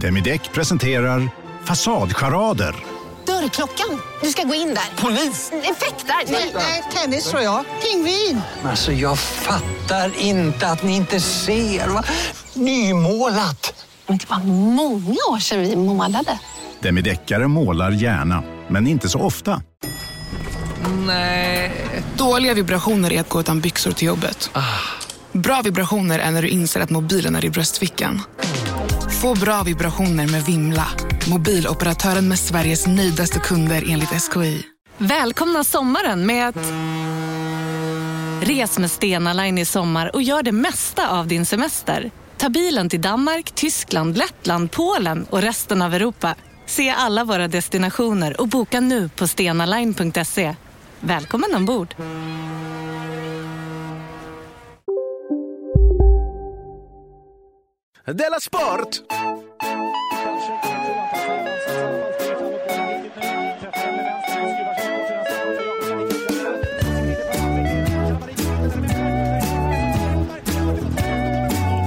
Demideck presenterar Fasadcharader. Dörrklockan. Du ska gå in där. Polis? Effektar? Nej, Nej, tennis tror jag. Pingvin. Alltså jag fattar inte att ni inte ser. Va? Nymålat! Men det var många år sedan vi målade. Demideckare målar gärna, men inte så ofta. Nej. Dåliga vibrationer är att gå utan byxor till jobbet. Bra vibrationer är när du inser att mobilen är i bröstfickan. Få bra vibrationer med Vimla. Mobiloperatören med Sveriges nöjdaste kunder enligt SKI. Välkomna sommaren med att... Res med Stena Line i sommar och gör det mesta av din semester. Ta bilen till Danmark, Tyskland, Lettland, Polen och resten av Europa. Se alla våra destinationer och boka nu på stenaline.se. Välkommen ombord! Della Sport!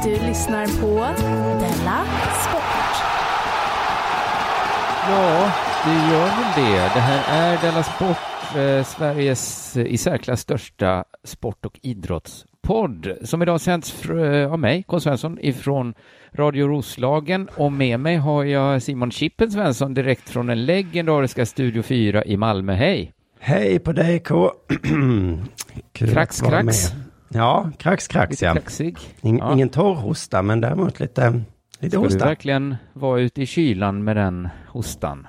Du lyssnar på Della Sport. Ja, det gör väl det. Det här är Della Sport, eh, Sveriges i särklass största sport och idrottspodd som idag sänds eh, av mig, K. Svensson, ifrån Radio Roslagen och med mig har jag Simon Chippen Svensson direkt från den legendariska Studio 4 i Malmö. Hej! Hej på dig K. Krax, krax. Ja, krax, krax Lite ja. kaxig. In, Ja. Ingen torrhosta, men däremot lite, lite Ska du hosta. verkligen vara ute i kylan med den hostan?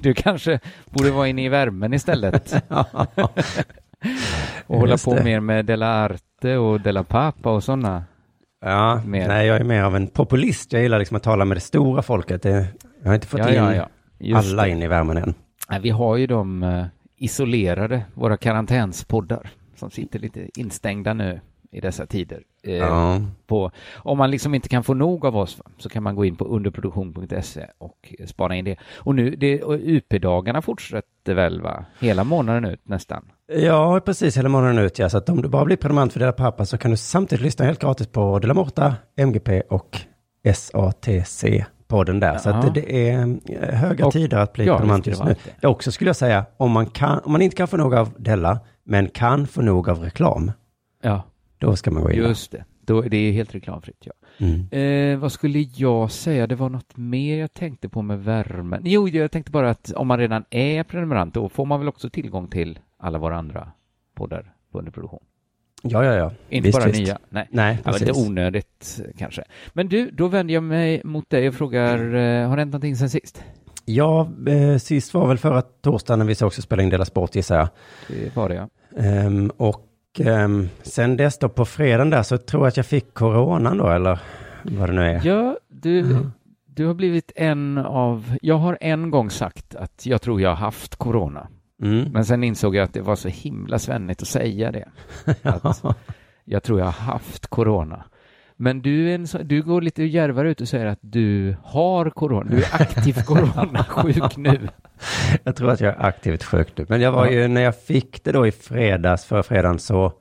Du kanske borde vara inne i värmen istället. och hålla på det. mer med Della Arte och Della Papa och sådana. Ja, Mer. nej, jag är mer av en populist. Jag gillar liksom att tala med det stora folket. Det, jag har inte fått Ja, in ja, ja. Alla det. in i värmen än. Nej, vi har ju de eh, isolerade, våra karantänspoddar, som sitter lite instängda nu i dessa tider. Eh, Ja. på, om man liksom inte kan få nog av oss så kan man gå in på underproduktion.se och spara in det. Och nu, det, och UP-dagarna fortsätter väl va? Hela månaden ut nästan. Ja, precis hela månaden ut. Ja. Så att om du bara blir prenumerant för Dela Pappa så kan du samtidigt lyssna helt gratis på Dela Morta, MGP och SATC-podden där. Så Ja. att det, det är eh, höga Och- tider att bli ja, prenumerant det just det nu. Jag också skulle jag säga, om man, kan, om man inte kan få nog av Della, men kan få nog av reklam, Ja, då ska man gå in. just det. Då, det är helt reklamfritt, ja. Mm. Eh, vad skulle jag säga? Det var något mer jag tänkte på med värmen. Jo, jag tänkte bara att om man redan är prenumerant, då får man väl också tillgång till alla våra andra poddar på underproduktion. Ja, ja, ja. Inte Visst, bara visst. nya. Nej, Nej, det var lite onödigt kanske. Men du, då vänder jag mig mot dig och frågar, eh, har det hänt någonting sen sist? Ja, eh, sist var väl förra torsdagen när vi så också spelade in Dela Sport gissar jag. Det var det, ja. Ehm, och um, sen dess då på fredagen där så tror jag att jag fick coronan då, eller vad det nu är. Ja, du, Ja. du har blivit en av... Jag har en gång sagt att jag tror jag har haft corona. Mm. Men sen insåg jag att det var så himla svennigt att säga det. Att jag tror jag har haft corona. Men du, är en du går lite djärvare ut och säger att du har corona. Du är aktivt coronasjuk nu. Jag tror att jag är aktivt sjuk nu. Men jag var ju, när jag fick det då i fredags, förra fredagen, så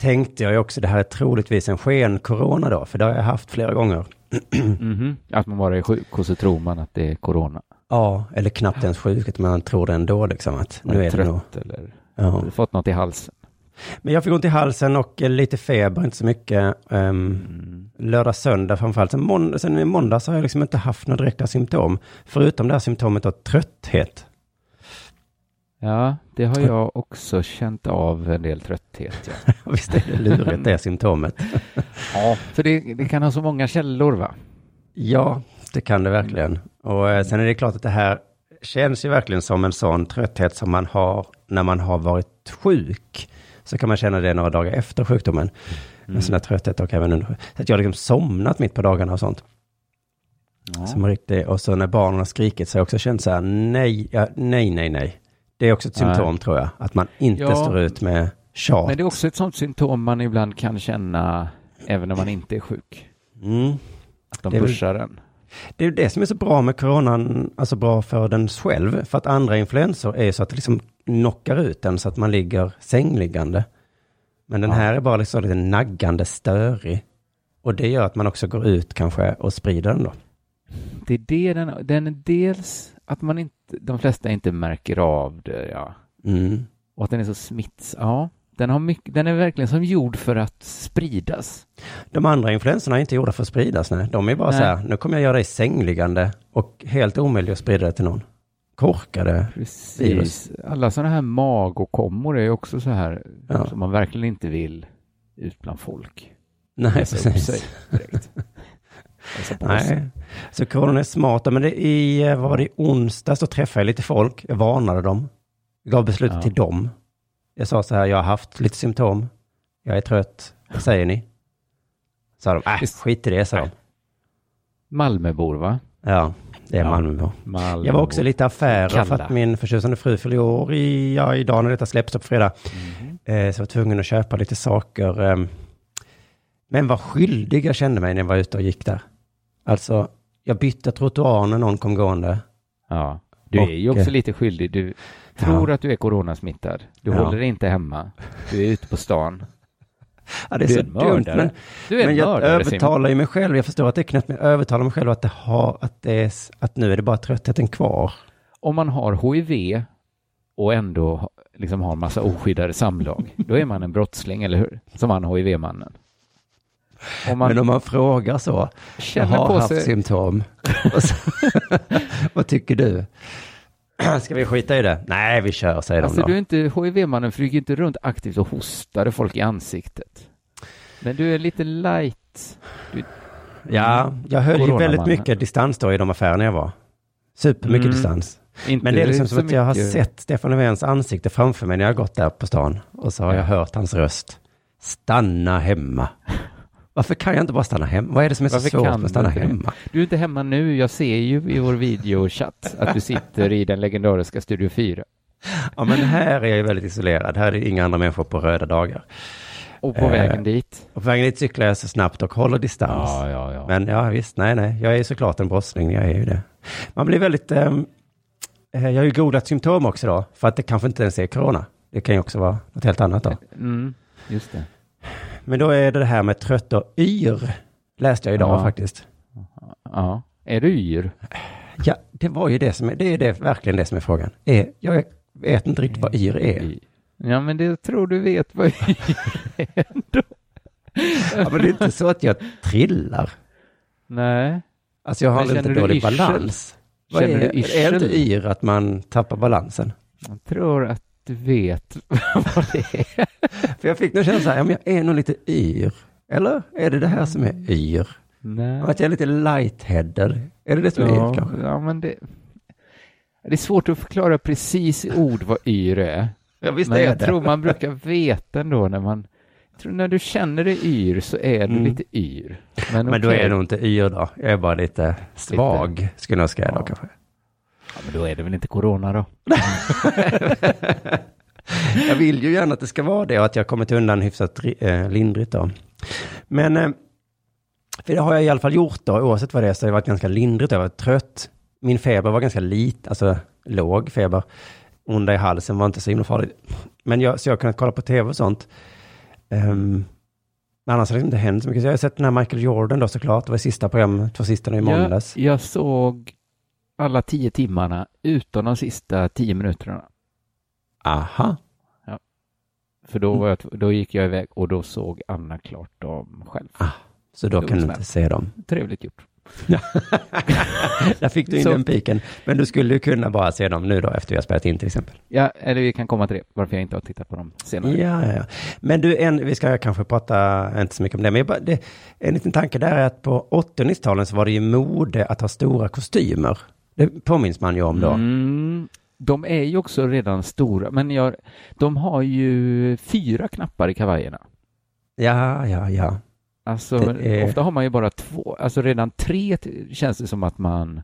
tänkte jag ju också det här är troligtvis en sken-corona då, för det har jag haft flera gånger. Mhm. Att man bara är sjuk och så tror man att det är corona. Ja, eller knappt ens sjuk, utan man tror det ändå liksom att Man nu är det trött nog. eller Ja. fått något i halsen. Men jag fick ont i halsen och eh, lite feber, inte så mycket. Um, Mm. lördag, söndag framförallt. Sen, månd- sen i måndag så har jag liksom inte haft några direkta symptom. Förutom det här symptomet av trötthet. Ja, det har jag också känt av en del trötthet. Ja, Visst är det lurigt det symptomet? ja för det, det kan ha så många källor va? Ja, det kan det verkligen. Och eh, sen är det klart att det här känns ju verkligen som en sån trötthet som man har när man har varit sjuk. Så kan man känna det några dagar efter sjukdomen. En sån här trötthet och även under. Så att jag har liksom somnat mitt på dagarna och sånt. Ja. Som riktigt, och så när barnen har skrikit så har jag också känt så här, nej, ja, nej, nej, nej. Det är också ett Nej. symptom tror jag, att man inte Ja. står ut med tjat. Men det är också ett sånt symptom man ibland kan känna även när man inte är sjuk. Mm. Att de Det är väl- pushar en. Det är det som är så bra med coronan, alltså bra för den själv. För att andra influenser är så att det liksom knockar ut den så att man ligger sängliggande. Men den Ja. här är bara liksom lite naggande störig. Och det gör att man också går ut kanske och sprider den då. det är det den, den är dels att man inte, de flesta inte märker av det, ja. Mm. Och att den är så smitts, ja. Den, har mycket, den är verkligen som gjord för att spridas. De andra influenserna är inte gjorda för att spridas. Nej. De är bara Nej. så här, nu kommer jag göra dig sängliggande och helt omöjlig att sprida det till någon. Korkade. Precis. Virus. Alla sådana här magåkommor är också så här Ja. som man verkligen inte vill ut bland folk. Nej, precis. Nej, så corona är smarta. Men det i, eh, vad var det, i onsdag så träffade jag lite folk. Jag varnade dem. Jag gav beslutet Ja. till dem. Jag sa så här, jag har haft lite symptom. Jag är trött. Vad säger ni? Sa de, äh, skit i det, sa de. Malmöbor, va? Ja, det är Ja. Malmöbor. Malmöbor. Jag var också lite affärer för Kalla. att min förtjusande fru fyller år i, ja, idag när detta släpps på fredag. Mhm. Eh, så jag var tvungen att köpa lite saker. ehm. Men vad skyldig jag kände mig när jag var ute och gick där. Alltså, jag bytte trottoar när någon kom gående. Ja. Du Och, är ju också eh, lite skyldig. Du tror Ja. att du är coronasmittad. Du Ja. håller dig inte hemma. Du är ute på stan. Ja, det är Du så är dumt, men, Du men en jag mördare, övertalar ju mig själv. Jag förstår att det är knäppt, men jag övertalar mig själv att det har, att det är, att nu är det bara tröttheten kvar. Om man har HIV och ändå liksom har massa oskyddade samlag, då är man en brottsling, eller hur? Som han HIV-mannen. Om man Men om man frågar så, jag har haft sig... symptom. Och så, vad tycker du? Ska vi skita i det? Nej, vi kör, säger Alltså de du då. är inte HIV-mannen, för du gick inte runt aktivt och hostade folk i ansiktet. Men du är lite light. Ja, jag höll ju väldigt mycket distans då i de affärerna jag var. Supermycket Mm. distans. Inte Men det är liksom som att jag har sett Stefan Löfvens ansikte framför mig när jag har gått där på stan. Och så har jag Ja. hört hans röst. Stanna hemma. Varför kan jag inte bara stanna hemma? Vad är det som är så Varför svårt med att stanna hemma? Du är inte hemma nu. Jag ser ju i vår videochatt att du sitter i den legendariska Studio 4. Ja, men här är jag ju väldigt isolerad. Här är det inga andra människor på röda dagar. Och på Eh, vägen dit. Och på vägen dit cyklar jag så snabbt och håller distans. Ja, ja, ja. Men ja, visst, nej, nej. Jag är ju såklart en brottsling, jag är ju det. Man blir väldigt... ehm, eh, jag har ju godat symptom också då, för att det kanske inte ens är corona. Det kan ju också vara något helt annat då. Mm, just det. Men då är det det här med trött och yr, läste jag idag Ja. faktiskt. Ja. Är du yr? Ja, det var ju det som är, det är det, verkligen det som är frågan. Är, jag vet inte riktigt vad yr är. Ja, men det tror du vet vad yr är ändå. Ja, men det är inte så att jag trillar. Nej. Alltså jag har Men du dålig balans. Vad Känner är, du är det yrsel? inte yr att man tappar balansen? Jag tror att du vet vad det är. För jag fick nog känslan ja, men jag är nog lite yr. Eller är det det här som är yr? Nej. Att jag är lite lightheaded. Är det det som är Ja, yr kanske? ja, men det... Det är svårt att förklara precis i ord vad yr är. Ja, visst men är jag det. tror man brukar veta ändå när man... Tror när du känner dig yr så är du Mm. lite yr. Men, Men då okej. är nog inte yr då. Jag är bara lite svag, skulle jag säga då Ja. kanske. Ja, men då är det väl inte corona då? Jag vill ju gärna att det ska vara det och att jag kommit undan hyfsat eh, lindrigt då. Men, eh, för det har jag i alla fall gjort då, oavsett vad det är, så har jag varit ganska lindrigt. Jag var trött. Min feber var ganska lit, alltså låg feber. Onda i halsen var inte så himla farligt. Men jag, så jag har kunnat kolla på tv och sånt. Um, men annars har det inte hänt så mycket. Så jag har sett den här Michael Jordan då såklart. Det var sista programmet, två sista nu i måndags. Jag, jag såg alla tio timmarna utan de sista tio minuterna. Aha. För då, var jag, då gick jag iväg och då såg Anna klart dem själv. Ah, Så då Det kan du inte se dem. Trevligt gjort. Där fick du in Så- den piken. Men du skulle ju kunna bara se dem nu då efter vi har spelat in till exempel. Ja, eller vi kan komma till det, varför jag inte har tittat på dem senare. Ja, ja, ja. Men du, en, vi ska kanske prata, inte så mycket om det, men bara, det, en liten tanke där är att på 80 och 90-talen så var det ju mode att ha stora kostymer. Det påminns man ju om då. Mm, de är ju också redan stora, men jag, de har ju fyra knappar i kavajerna. Ja, ja, ja. Alltså, är- ofta har man ju bara två, alltså redan tre känns det som att man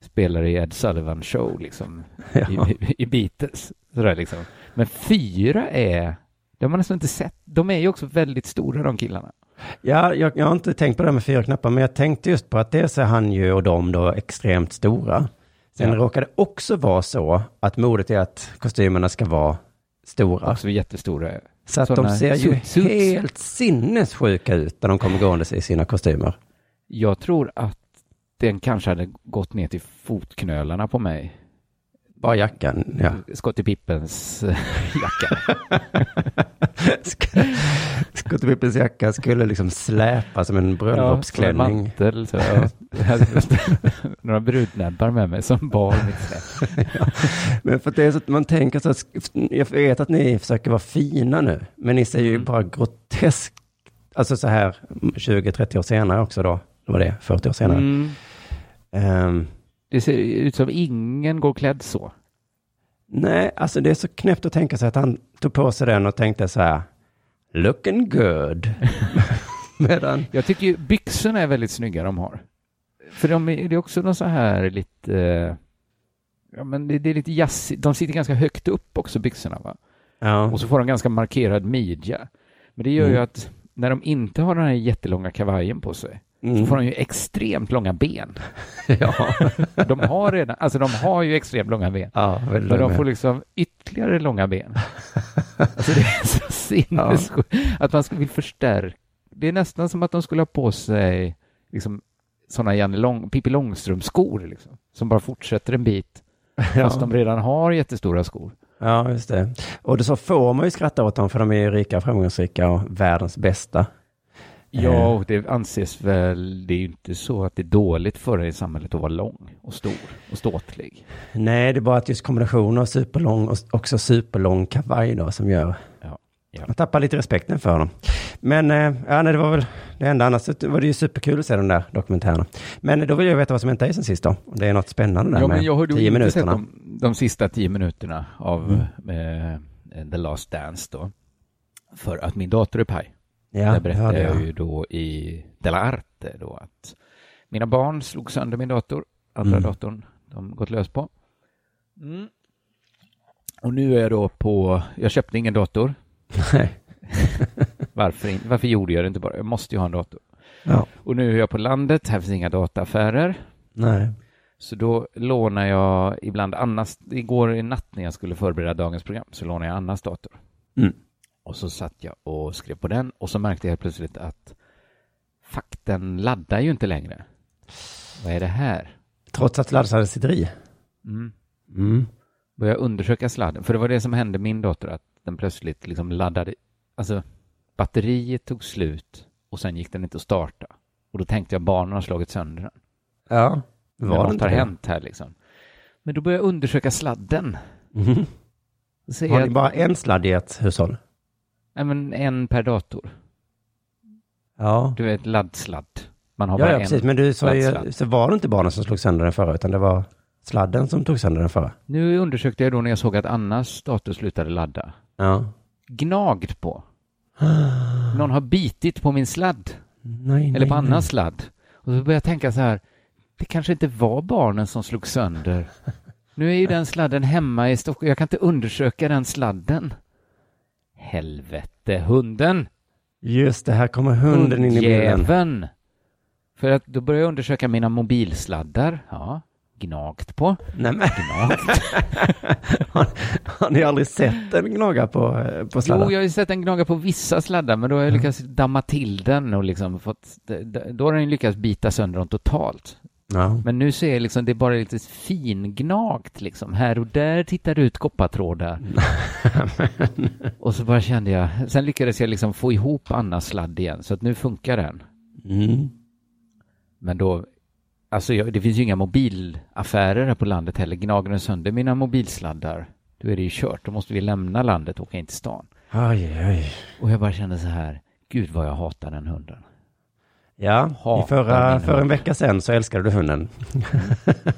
spelar i Ed Sullivan show liksom, Ja. i, i Beatles. Sådär liksom. Men fyra är, det har man nästan inte sett, de är ju också väldigt stora de killarna. Ja, jag, jag har inte tänkt på det med fyra knappar, men jag tänkte just på att dels är han ju och de då extremt stora. Sen Ja. råkar det också vara så att modet är att kostymerna ska vara stora. Också jättestora. Så att de ser ju suit- suits. helt sinnessjuka ut när de kommer gående i sina kostymer. Jag tror att den kanske hade gått ner till fotknölarna på mig. Bara jackan, ja. Skottepippens eh, jacka. Skottepippens jacka skulle liksom släpa som en bröllopsklänning. Ja, mantel. Så jag några brudnäbbar med mig som bar mitt släp. ja. Men för det är så att man tänker så att, jag vet att ni försöker vara fina nu, men ni ser ju Mm. bara groteskt, alltså så här 20-30 år senare också då, vad var det, 40 år senare. Mm. Ehm, Det ser ut som ingen går klädd så. nej, alltså det är så knäppt att tänka sig att han tog på sig den och tänkte så här, looking good. Medan, Jag tycker ju byxorna är väldigt snygga de har. För de är, det är också någon så här lite... eh, Ja, men det, det är lite jazzigt. De sitter ganska högt upp också, byxorna. Va? ja, Och så får de ganska markerad midja. Men det gör ju Mm. att när de inte har den här jättelånga kavajen på sig så mm, får de ju extremt långa ben. ja, De har redan, alltså de har ju extremt långa ben. ja, Men de med. får liksom ytterligare långa ben. Alltså det är så sinnessjukt att man vill förstärka. Det är nästan som att de skulle ha på sig liksom sådana Janne Lång, Pippi Långstrump-skor liksom, som bara fortsätter en bit fast de redan har jättestora skor. Ja, just det. Och det så får man ju skratta åt dem för de är ju rika, framgångsrika och världens bästa. Ja, och det anses väl, det är ju inte så att det är dåligt för dig i samhället att vara lång och stor och ståtlig. Nej, det är bara att just kombinationen av superlång och också superlång kavaj då som gör Ja, ja. man tappar lite respekten för dem. Men eh, ja, nej, det var väl det enda. Annars så var det ju superkul att se de där dokumentärerna. Men då vill jag veta vad som hänt dig sen sist då. Det är något spännande där Ja, med men jag har tio minuterna. sett de, de sista tio minuterna av eh, The Last Dance då. För att min dator är paj. Ja, Där berättade hörde jag ju då i Della Arte då att mina barn slog sönder min dator, andra Mm. datorn de gått lös på. Och nu är jag då på, jag köpte ingen dator. Nej. Varför, in, varför gjorde jag det inte bara? Jag måste ju ha en dator. Ja. Och nu är jag på landet, här finns inga dataaffärer. Nej. Så då lånar jag ibland Annas, igår i natt när jag skulle förbereda dagens program så lånade jag Annas dator. Mm. Och så satt jag och skrev på den och så märkte jag plötsligt att den laddar ju inte längre. Vad är det här? Trots att laddaren sitter i. Mm. Mm. Började undersöka sladden, för det var det som hände min dator, att den plötsligt liksom laddade, alltså batteriet tog slut och sen gick den inte att starta. Och då tänkte jag barnen har slagit sönder den. Ja. Var något har det? hänt här liksom. Men då började jag undersöka sladden. Ser Har jag ni bara en sladd i ett hushåll? Nej, men en per dator. Ja. Du vet, laddsladd. Man har Ja, bara ja, en. precis. Men du sa ju, så var det inte barnen som slog sönder den förra, utan det var sladden som tog sönder den förra. Nu undersökte jag då när jag såg att Annas dator slutade ladda. Ja. Gnagd på. Någon har bitit på min sladd. Nej, Eller på nej, Annas sladd. Och så började jag tänka så här. Det kanske inte var barnen som slog sönder. Nu är ju den sladden hemma i Stockholm. Jag kan inte undersöka den sladden. Helvete, hunden! Just det, här kommer hunden in i bilden. För att då började jag undersöka mina mobilsladdar. Ja, gnagt på. Nej, men, Gnagt. har, har ni aldrig sett en gnaga på, eh, på sladdar? Jo, jag har ju sett den gnaga på vissa sladdar, men då har jag lyckats damma till den och liksom fått, då har den lyckats bita sönder dem totalt. Ja. Men nu ser jag liksom, det är bara lite fingnagt liksom. Här och där tittar ut koppartrådar. och så bara kände jag, sen lyckades jag liksom få ihop Annas sladd igen, så att nu funkar den. Mm. Men då, alltså jag, det finns ju inga mobilaffärer här på landet heller. Gnager den sönder mina mobilsladdar, då är det ju kört. Då måste vi lämna landet och åka in till stan. Oj, oj. Och jag bara kände så här, gud vad jag hatar den hunden. Ja, i förra, för en vecka sedan så älskade du hunden.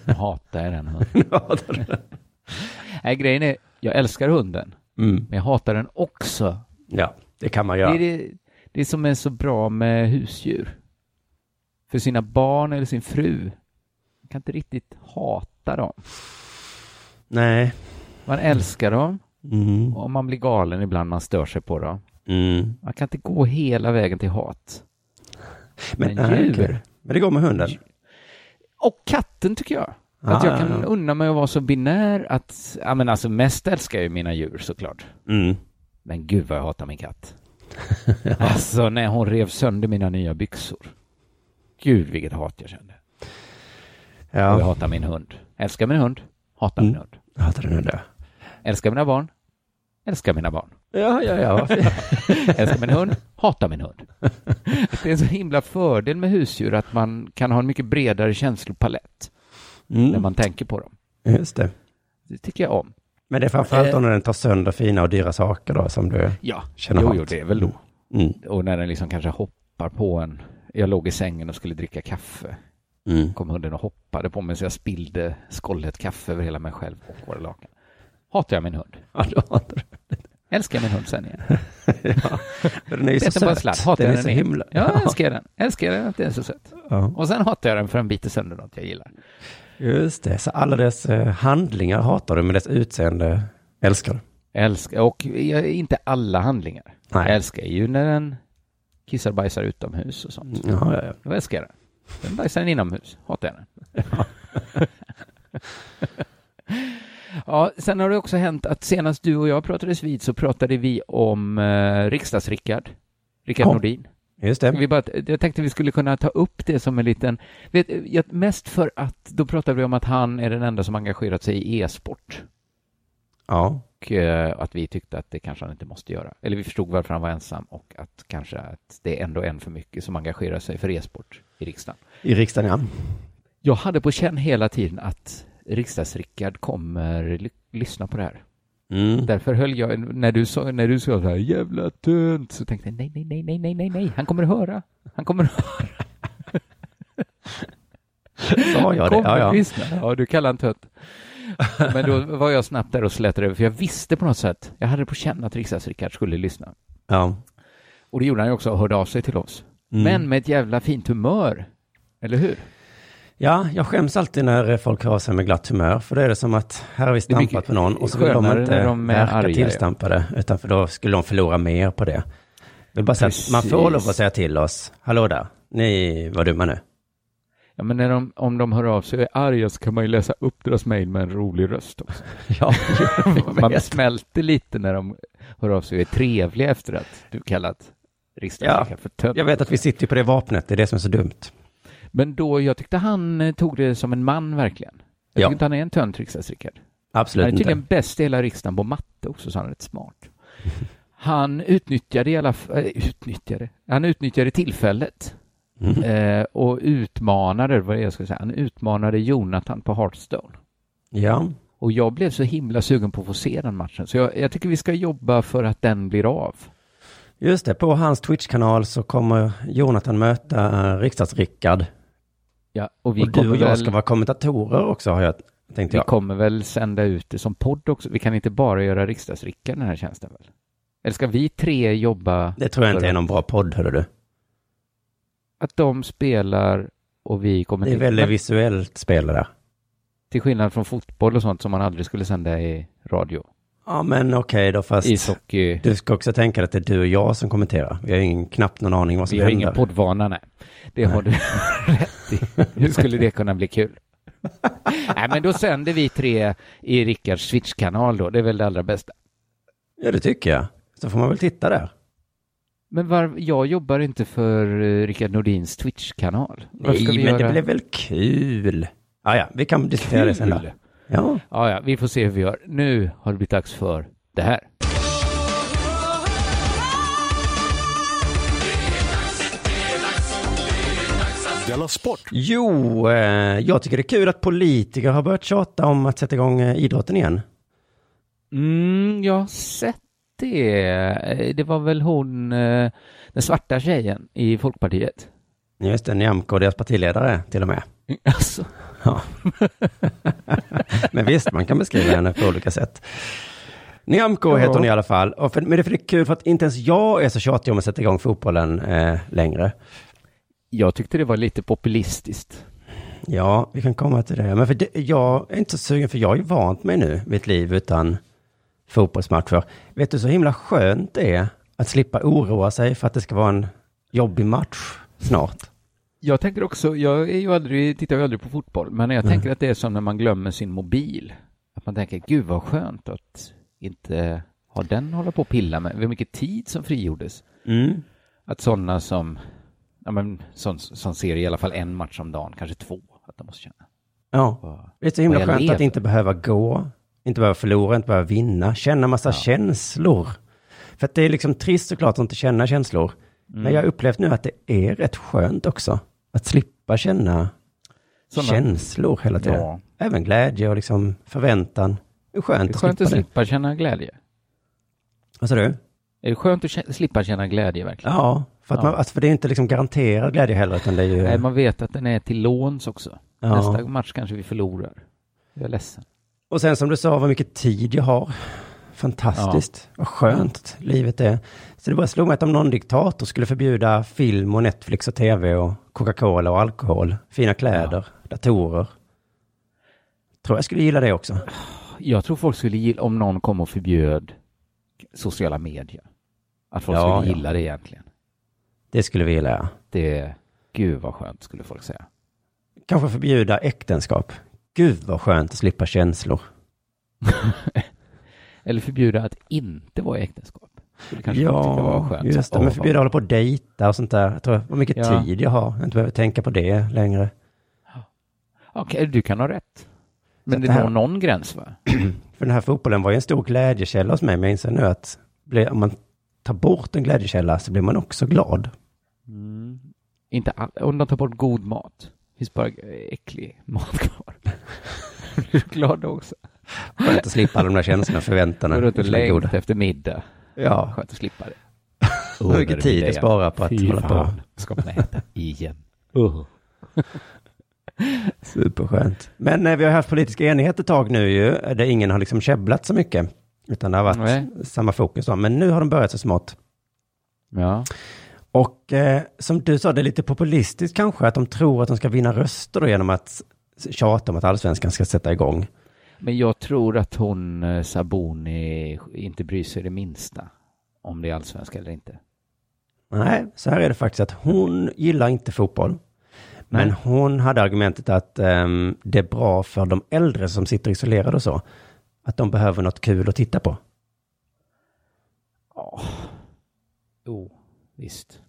Jag hatar den hunden. Nej, grejen är, jag älskar hunden, mm. men jag hatar den också. Ja, det kan man Det, göra. är det, det som är så bra med husdjur. För sina barn eller sin fru. Man kan inte riktigt hata dem. Nej. Man älskar dem Mm. och man blir galen ibland, man stör sig på dem. Mm. Man kan inte gå hela vägen till hat. Men, Men djur. okej. Men det går med hunden. Och katten tycker jag. Att Ah, jag kan ja, ja. unna mig att vara så binär att, ja men alltså mest älskar jag ju mina djur såklart. Mm. Men gud vad jag hatar min katt. Alltså när hon rev sönder mina nya byxor. Gud vilket hat jag kände. Och jag Ja, hatar min hund. Älskar min hund. Hatar Mm. min hund. hatar den nu där. Älskar mina barn. Älskar mina barn. Ja, ja, ja. Älskar min hund. Hatar min hund. Det är en så himla fördel med husdjur att man kan ha en mycket bredare känslopalett när Mm. man tänker på dem. Just det. Det tycker jag om. Men det är framförallt Eh. när den tar sönder fina och dyra saker då som du Ja, känner jo, hat. jo, det är väl då. Mm. Och när den liksom kanske hoppar på en. Jag låg i sängen och skulle dricka kaffe. Mm. Kom hunden och hoppade på mig så jag spillde skållet kaffe över hela mig själv och våra lakan. Hatar jag min hund. Ja, då hatar du. Älskar min hund sen igen. ja. Den är ju så söt. sladd. Hatar Den är så den himla... Ja, jag älskar den. Älskar den att den är så söt. Ja. Och sen hatar jag den för den biter sönder något jag gillar. Just det, så alla dess eh, handlingar hatar du, men dess utseende älskar du. Älskar, och inte alla handlingar. Nej. Jag älskar ju när den kissar och bajsar utomhus och sånt. Ja, ja, ja. Då älskar jag den. Den bajsar den inomhus. Hatar jag den. ja, sen har det också hänt att senast du och jag pratades vid så pratade vi om eh, riksdags-Rickard. Rickard Ja. Nordin. Just det. Vi bara, jag tänkte vi skulle kunna ta upp det som en liten... Vet, mest för att då pratade vi om att han är den enda som engagerat sig i e-sport. Ja. Och eh, att vi tyckte att det kanske han inte måste göra. Eller vi förstod varför han var ensam och att kanske att det är ändå en för mycket som engagerar sig för e-sport i riksdagen. I riksdagen, ja. Jag hade på känn hela tiden att riksdags-Rickard kommer ly- lyssna på det här. Mm. Därför höll jag, när du sa, när du sa så här jävla tönt, så tänkte jag nej, nej, nej, nej, nej, nej, nej, han kommer att höra. Han kommer att höra. Sa jag det? Ja, ja. lyssna. Ja, du kallar han tönt. Men då var jag snabbt där och slätade över, för jag visste på något sätt, jag hade på känn att riksdags-Rickard skulle lyssna. ja. Och det gjorde han ju också och hörde av sig till oss. Mm. Men med ett jävla fint humör. Eller hur? Ja, jag skäms alltid när folk hör sig med glatt humör, för då är det som att här har vi stampat på någon och så vill de inte de verka arga, ja. tillstampade, utan för då skulle de förlora mer på det. Jag vill bara säga att man får lov att säga till oss, hallå där, ni var dumma nu. Ja, men när de, om de hör av sig och är arga så kan man ju läsa upp deras mejl med en rolig röst också. Ja, man smälter lite när de hör av sig och är trevliga efter att du kallat riksdagsläkare för tönt. jag vet att vi sitter på det vapnet, det är det som är så dumt. Men då, jag tyckte han eh, tog det som en man verkligen. Jag Ja. tycker inte han är en tönt riksdagsrickard. Absolut Han är inte. tydligen bäst i hela riksdagen på matte också, så han är rätt smart. Han utnyttjade i alla fall, äh, utnyttjade, han utnyttjade tillfället Mm. eh, och utmanade, vad jag ska säga, han utmanade Jonathan på Hearthstone. Ja, Och jag blev så himla sugen på att få se den matchen, så jag, jag tycker vi ska jobba för att den blir av. just det. På hans Twitch-kanal så kommer Jonathan möta riksdags-Rickard. Ja, och vi Och du och jag väl, ska vara kommentatorer också, har jag tänkt vi jag. kommer väl sända ut det som podd också. Vi kan inte bara göra riksdagsrickaren den här tjänsten väl? Eller ska vi tre jobba Det tror jag inte är någon bra podd, hörru du. att de spelar och vi kommer Det är väldigt visuellt spel det där. Till skillnad från fotboll och sånt som man aldrig skulle sända i radio. Ja, men okej då, fast Ishockey. du ska också tänka att det är du och jag som kommenterar. Vi har ingen, knappt någon aning vad som Vi har händer. ingen poddvana, nej. Det har du rätt i. Hur skulle det kunna bli kul? nej, men då sänder vi tre i Rickards Switch-kanal då. Det är väl det allra bästa. Ja, det tycker jag. Så får man väl titta där. Men var, jag jobbar inte för uh, Rickard Nordins Twitch-kanal. Nej, men göra- det blev väl kul. Ja, ja, vi kan diskutera det sen då. Ja, Ja, ja, vi får se hur vi gör. Nu har det blivit dags för det här. Della Sport! jo, eh, jag tycker det är kul att politiker har börjat tjata om att sätta igång eh, idrotten igen. Mm, jag har sett det. Eh, Det var väl hon, eh, den svarta tjejen i Folkpartiet. Just det, Nyamko och deras partiledare till och med. Alltså, Ja. men visst, man kan beskriva henne på olika sätt. Nyamko Ja. heter hon i alla fall. Och för, men det är för det är kul för att inte ens jag är så tjatig om att sätta igång fotbollen eh, längre. jag tyckte det var lite populistiskt. Ja, vi kan komma till det. Men för det, jag är inte så sugen, för jag har ju vant mig nu vid ett liv utan fotbollsmatcher. Vet du så himla skönt det är att slippa oroa sig för att det ska vara en jobbig match snart? Jag tänker också, jag är ju aldrig, tittar ju aldrig på fotboll, men jag tänker att det är som när man glömmer sin mobil. Att man tänker, gud vad skönt att inte ha den hålla på och pilla med. Hur mycket tid som frigjordes. Mm. Att sådana som, ja men, som, som ser i alla fall en match om dagen, kanske två, att de måste känna. Ja. Det är så himla skönt att inte behöva gå, inte behöva förlora, inte behöva vinna, känna massa känslor. För att det är liksom trist såklart att inte känna känslor. Mm. Men jag har upplevt nu att det är rätt skönt också. Att slippa känna Såna- känslor hela tiden. Ja. Även glädje och liksom förväntan. Det är skönt, Det är skönt att att slippa det. slippa känna glädje. Vad sa du? Är det skönt att slippa känna glädje verkligen? Ja, för, att Ja. Man, alltså, för det är inte liksom garanterad glädje heller, utan det är ju... Nej, man vet att den är till låns också. Ja. Nästa match kanske vi förlorar. Jag är ledsen. Och sen som du sa, vad mycket tid jag har. Fantastiskt. Vad skönt livet är. Så det bara slog mig att om någon diktator skulle förbjuda film och Netflix och tv och Coca-Cola och alkohol, fina kläder, datorer. Tror jag skulle gilla det också. Jag tror folk skulle gilla, om någon kom och förbjöd sociala medier, att folk Ja, skulle ja. gilla det egentligen. Det skulle vi gilla, ja. Det, gud vad skönt skulle folk säga. Kanske förbjuda äktenskap. Gud vad skönt att slippa känslor. Eller förbjuda att inte vara i äktenskap. Skulle kanske Ja, skönt. just det. Men förbjuda hålla på och dejta och sånt där. Jag tror vad mycket Ja. tid jag har. Jag inte behöver tänka på det längre. Okej, du kan ha rätt. Men det det når någon gräns va? För den här fotbollen var ju en stor glädjekälla hos mig, men jag inser nu att om man tar bort en glädjekälla så blir man också glad. Inte all, om de tar bort god mat. finns bara äcklig mat kvar. Blir du glad då också? Skönt att slippa alla de där känslorna, förväntningarna. Går runt och längtar efter middag. Ja. Skönt att slippa det. Hur mycket tid jag sparar på att Fy hålla på. Ska man äta igen? Uh. Superskönt. Men eh, vi har haft politisk enighet ett tag nu ju, där ingen har liksom käbblat så mycket. Utan det har varit Nej. samma fokus. då. Men nu har de börjat så smått. Ja. Och eh, som du sa, det är lite populistiskt kanske att de tror att de ska vinna röster då genom att tjata om att allsvenskan ska sätta igång. Men jag tror att hon, eh, Sabuni, inte bryr sig det minsta om det är allsvenska eller inte. Nej, så här är det faktiskt att hon gillar inte fotboll. Men Nej. hon hade argumentet att ehm, det är bra för de äldre som sitter isolerade och så. Att de behöver något kul att titta på. Ja. Jo, visst.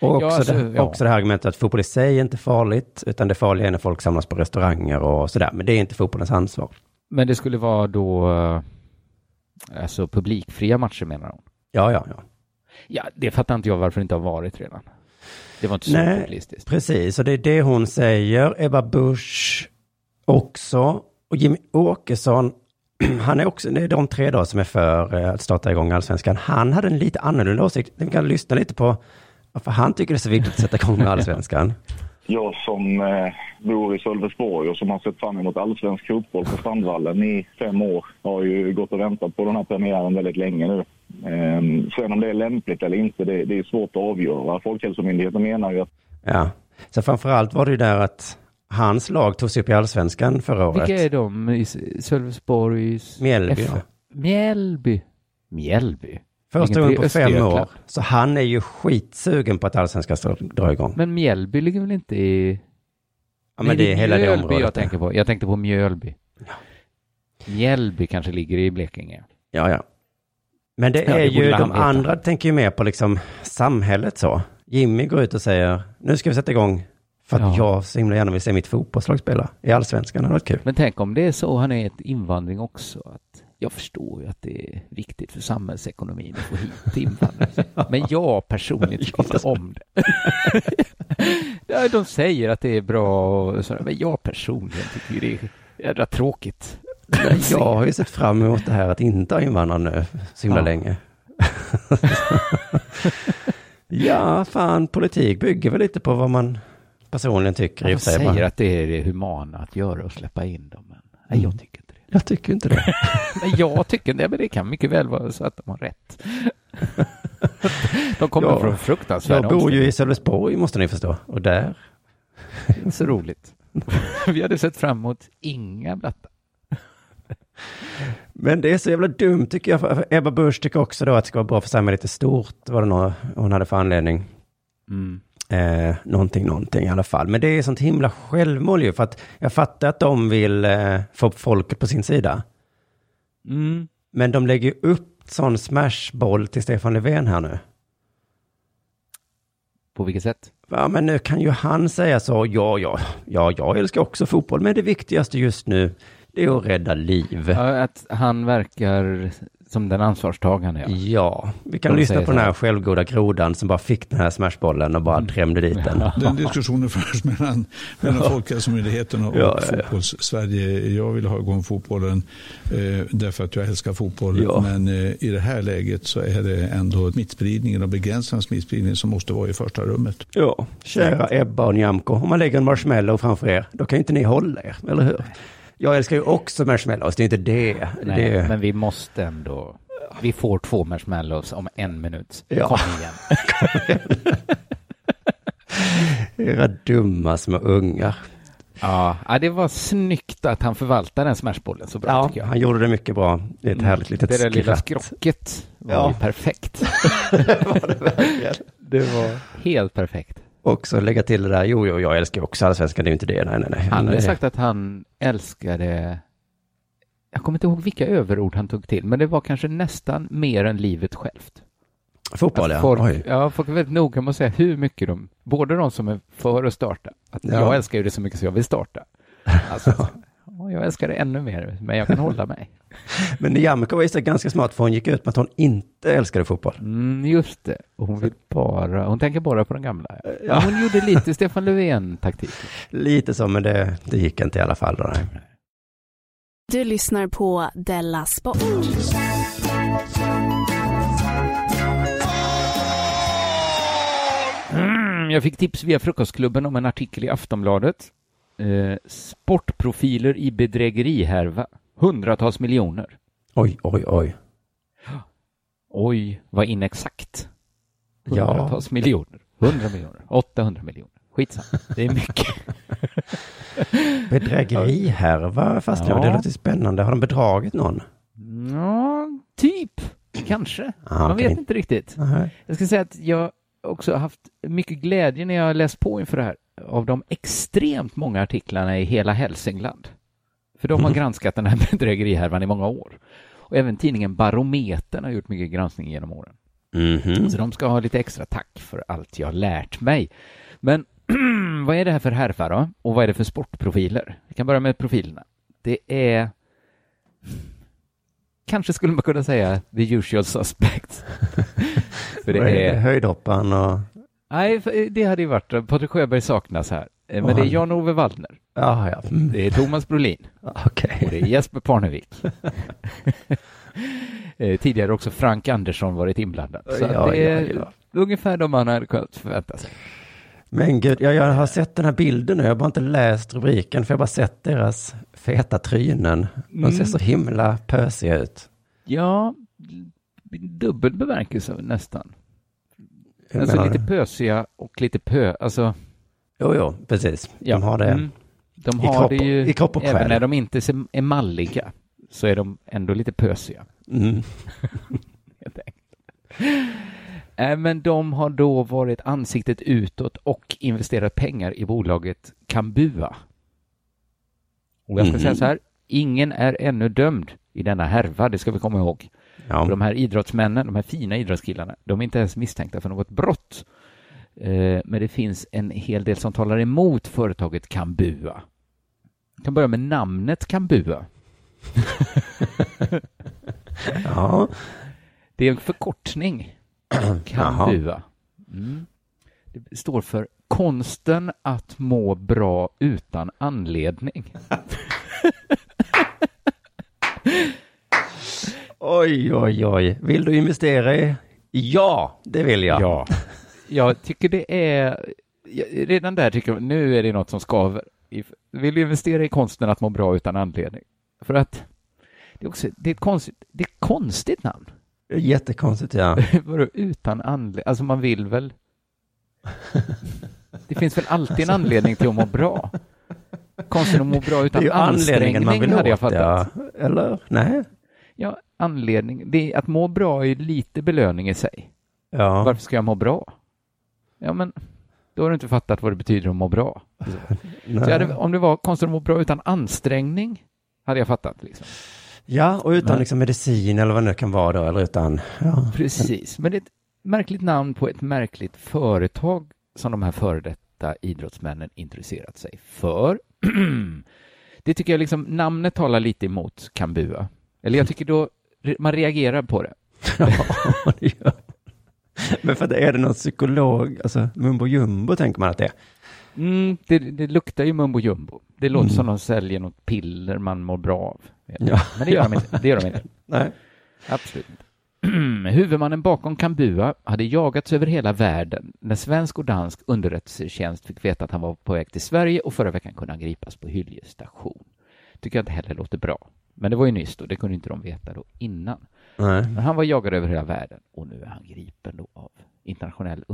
Och också, Ja, alltså, det, ja. också det här argumentet att fotboll i sig är inte farligt, utan det farliga är när folk samlas på restauranger och sådär. Men det är inte fotbollens ansvar. Men det skulle vara då, eh, alltså publikfria matcher menar hon? Ja, ja, ja. Ja, det fattar inte jag varför det inte har varit redan. Det var inte så Nej, populistiskt. precis. Och det är det hon säger. Ebba Busch också. Och Jimmy Åkesson, han är också, det är de tre då som är för eh, att starta igång allsvenskan. Han hade en lite annorlunda åsikt. Vi kan lyssna lite på varför han tycker det är så viktigt att sätta igång med allsvenskan. Jag som eh, bor i Sölvesborg och som har sett fram emot allsvensk fotboll på Strandvallen i fem år har ju gått och väntat på den här premiären väldigt länge nu. Eh, sen om det är lämpligt eller inte, det, det är svårt att avgöra. Folkhälsomyndigheten menar ju att Ja, så framförallt var det ju där att hans lag togs upp i allsvenskan förra året. Vilka är de i Sölvesborgs... Mjällby, F-. Mjällby. Mjällby. Första gången på fem år. Så han är ju skitsugen på att allsvenskan ska dra igång. Men Mjällby ligger väl inte i... Ja, men det är hela det området. jag tänker på. Jag tänkte på Mjölby. Mjällby kanske ligger i Blekinge. Ja, ja. Men det Ja, är det ju, de andra tänker ju mer på liksom samhället så. Jimmy går ut och säger, nu ska vi sätta igång för att Ja. jag så himla gärna vill se mitt fotbollslag spela i allsvenskan. Det hade varit kul. Men tänk om det är så han är ett invandring också. Att jag förstår ju att det är viktigt för samhällsekonomin att få hit invandrare. Men jag personligen tycker inte om det. Ja, De säger att det är bra och sådär, men jag personligen tycker det är jädra tråkigt. Jag har ju sett fram emot det här att inte ha invandrare nu så himla Ja. länge. ja, fan, politik bygger väl lite på vad man personligen tycker sig. säger bara. att det är det humana att göra och släppa in dem. Men nej, jag tycker inte. Jag tycker inte det. Nej, jag tycker det, men det kan mycket väl vara så att de har rätt. De kommer Ja, från fruktansvärda Jag bor ju i Sölvesborg måste ni förstå. Och där. Inte så roligt. Vi hade sett fram emot inga blattar. Men det är så jävla dumt tycker jag. Ebba Busch tycker också då att det ska vara bra för samhället i stort. Vad det nå hon hade för anledning. Mm. Eh, någonting, någonting i alla fall. Men det är sånt himla självmål ju. För att jag fattar att de vill eh, få folket på sin sida. Mm. Men de lägger upp sån smashboll till Stefan Löfven här nu. På vilket sätt? Ja, men nu kan ju han säga så, ja, ja, ja, jag älskar också fotboll, men det viktigaste just nu, det är att rädda liv. Ja, att han verkar som den ansvarstagande. Ja, Ja, vi kan lyssna på den här självgoda grodan som bara fick den här smashbollen och bara drämde dit den. Den diskussionen förs mellan, mellan Folkhälsomyndigheten och Ja, ja, ja. fotbolls-Sverige. Jag vill ha igång fotbollen eh, därför att jag älskar fotboll. Ja. Men eh, i det här läget så är det ändå smittspridningen och begränsningen av smittspridningen som måste vara i första rummet. Ja, kära Ebba och Nyamko, om man lägger en marshmallow framför er, då kan inte ni hålla er, eller hur? Jag älskar ju också marshmallows, det är inte det. Nej, det... men vi måste ändå... Vi får två marshmallows om en minut. Ja. Kom igen. Era dumma små ungar. Ja, det var snyggt att han förvaltade den smashbollen så bra Ja, tycker jag. han gjorde det mycket bra. Det är ett härligt litet Det där lilla skratt. skrocket var Ja. perfekt. var det verkligen. Det var helt perfekt. Och så lägga till det där, jo, jo, jag älskar också allsvenskan, det är ju inte det, nej, nej, nej. Han Nej. sagt att han älskade... Jag kommer inte ihåg vilka överord han tog till, men det var kanske nästan mer än livet självt. Fotboll, ja. folk, Oj. ja, folk är väldigt noga med att säga hur mycket de, både de som är för att starta, att Ja. jag älskar ju det så mycket så jag vill starta. Alltså, ja, jag älskar det ännu mer, men jag kan hålla mig. Men Nyamko var ju ganska smart, för hon gick ut med att hon inte älskade fotboll. Mm, just det. Och hon vill bara, hon tänker bara på den gamla. Ja. Ja. Hon gjorde lite Stefan Löfven-taktik. Lite så, men det, det gick inte i alla fall. Då. Du lyssnar på Della Sport. Mm, jag fick tips via Frukostklubben om en artikel i Aftonbladet. Eh, sportprofiler i bedrägerihärva. Hundratals miljoner. Oj, oj, oj. Oj, vad inexakt. Ja. Hundratals miljoner. Hundra miljoner. 800 miljoner. Skitsamma. Det är mycket. Bedrägerihärva fastnar Ja. Det låter spännande. Har de bedragit någon? Ja, typ. Kanske. Ah, Man okej. vet inte riktigt. Nej. Jag ska säga att jag också haft mycket glädje när jag läst på inför det här av de extremt många artiklarna i hela Hälsingland. För de har Mhm. granskat den här bedrägerihärvan i många år. Och även tidningen Barometern har gjort mycket granskning genom åren. Mhm. Så de ska ha lite extra tack för allt jag har lärt mig. Men vad är det här för härva då? Och vad är det för sportprofiler? Vi kan börja med profilerna. Det är... Kanske skulle man kunna säga the usual suspects. för det är... Höjdhopparen och... Nej, för det hade ju varit... Patrik Sjöberg saknas här. Eh, Men det är Jan-Ove Waldner. Ja, ja. Mm. Det är Thomas Brolin. Okej. Och det är Jesper Parnevik. Eh, Tidigare också Frank Andersson varit inblandad. Så Ja, det är ja, ja. ungefär de man hade kunnat förvänta sig. Men gud, jag, jag har sett den här bilden nu. Jag har bara inte läst rubriken, för jag har bara sett deras feta trynen. De ser Mm. så himla pösiga ut. Ja, dubbel bemärkelse nästan. Alltså menar lite pösiga och lite pö... Alltså, Jo, jo, precis. ja. De har det. Mm. De i har kropp det ju... i kropp och även själ. när de inte är malliga så är de ändå lite pösiga. Mm. Eh, Men de har då varit ansiktet utåt och investerat pengar i bolaget Kambua. Och jag ska Mhm. säga så här, ingen är ännu dömd i denna härva, det ska vi komma ihåg. Ja. De här idrottsmännen, de här fina idrottskillarna, de är inte ens misstänkta för något brott. Eh, Men det finns en hel del som talar emot företaget Kambua. Jag kan börja med namnet Kambua. ja. Det är en förkortning. Kambua. Mm. Det står för konsten att må bra utan anledning. Oj, oj, oj. Vill du investera i? Ja, det vill jag. Ja. Jag tycker det är... Redan där tycker jag, nu är det något som skaver. Vill du investera i konsten att må bra utan anledning? För att det är också, det är ett konstigt, det är ett konstigt namn. Jättekonstigt, ja. Vadå utan anledning? Alltså man vill väl... Det finns väl alltid en anledning till att må bra? Konsten att må bra utan anledningen man ansträngning vill hade jag fattat. ja. Eller? Nej. Ja, anledning. Det är, att må bra är lite belöning i sig. Ja. Varför ska jag må bra? Ja, men då har du inte fattat vad det betyder att må bra. Hade, om det var konsten att må bra utan ansträngning, hade jag fattat. Liksom. Ja, och utan Men- liksom medicin eller vad det nu kan vara då, eller utan... Ja. Precis, men det är ett märkligt namn på ett märkligt företag som de här före detta idrottsmännen intresserat sig för. det tycker jag liksom, namnet talar lite emot Kambua. Eller jag tycker då man reagerar på det. Ja, det gör Men för att är det någon psykolog, alltså mumbo jumbo tänker man att det är? Mm, det, det luktar ju mumbo jumbo. Det låter mm. som de säljer något piller man mår bra av. Ja, Men det gör, de inte. det gör de inte. Nej. Absolut inte. Huvudmannen bakom Kambua hade jagats över hela världen när svensk och dansk underrättelsetjänst fick veta att han var på väg till Sverige och förra veckan kunde han gripas på Hylje station. Tycker jag inte heller låter bra. Men det var ju nyss då, det kunde inte de veta då innan. Nej. Men han var jagad över hela världen och nu är han gripen då av internationell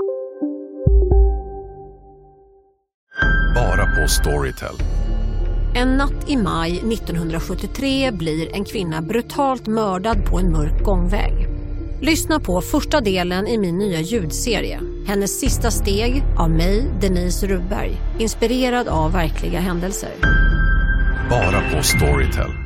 Bara på Storytel. En natt i maj 1973 blir en kvinna brutalt mördad på en mörk gångväg. Lyssna på första delen i min nya ljudserie. Hennes sista steg av mig, Denise Rubberg. Inspirerad av verkliga händelser. Bara på Storytel.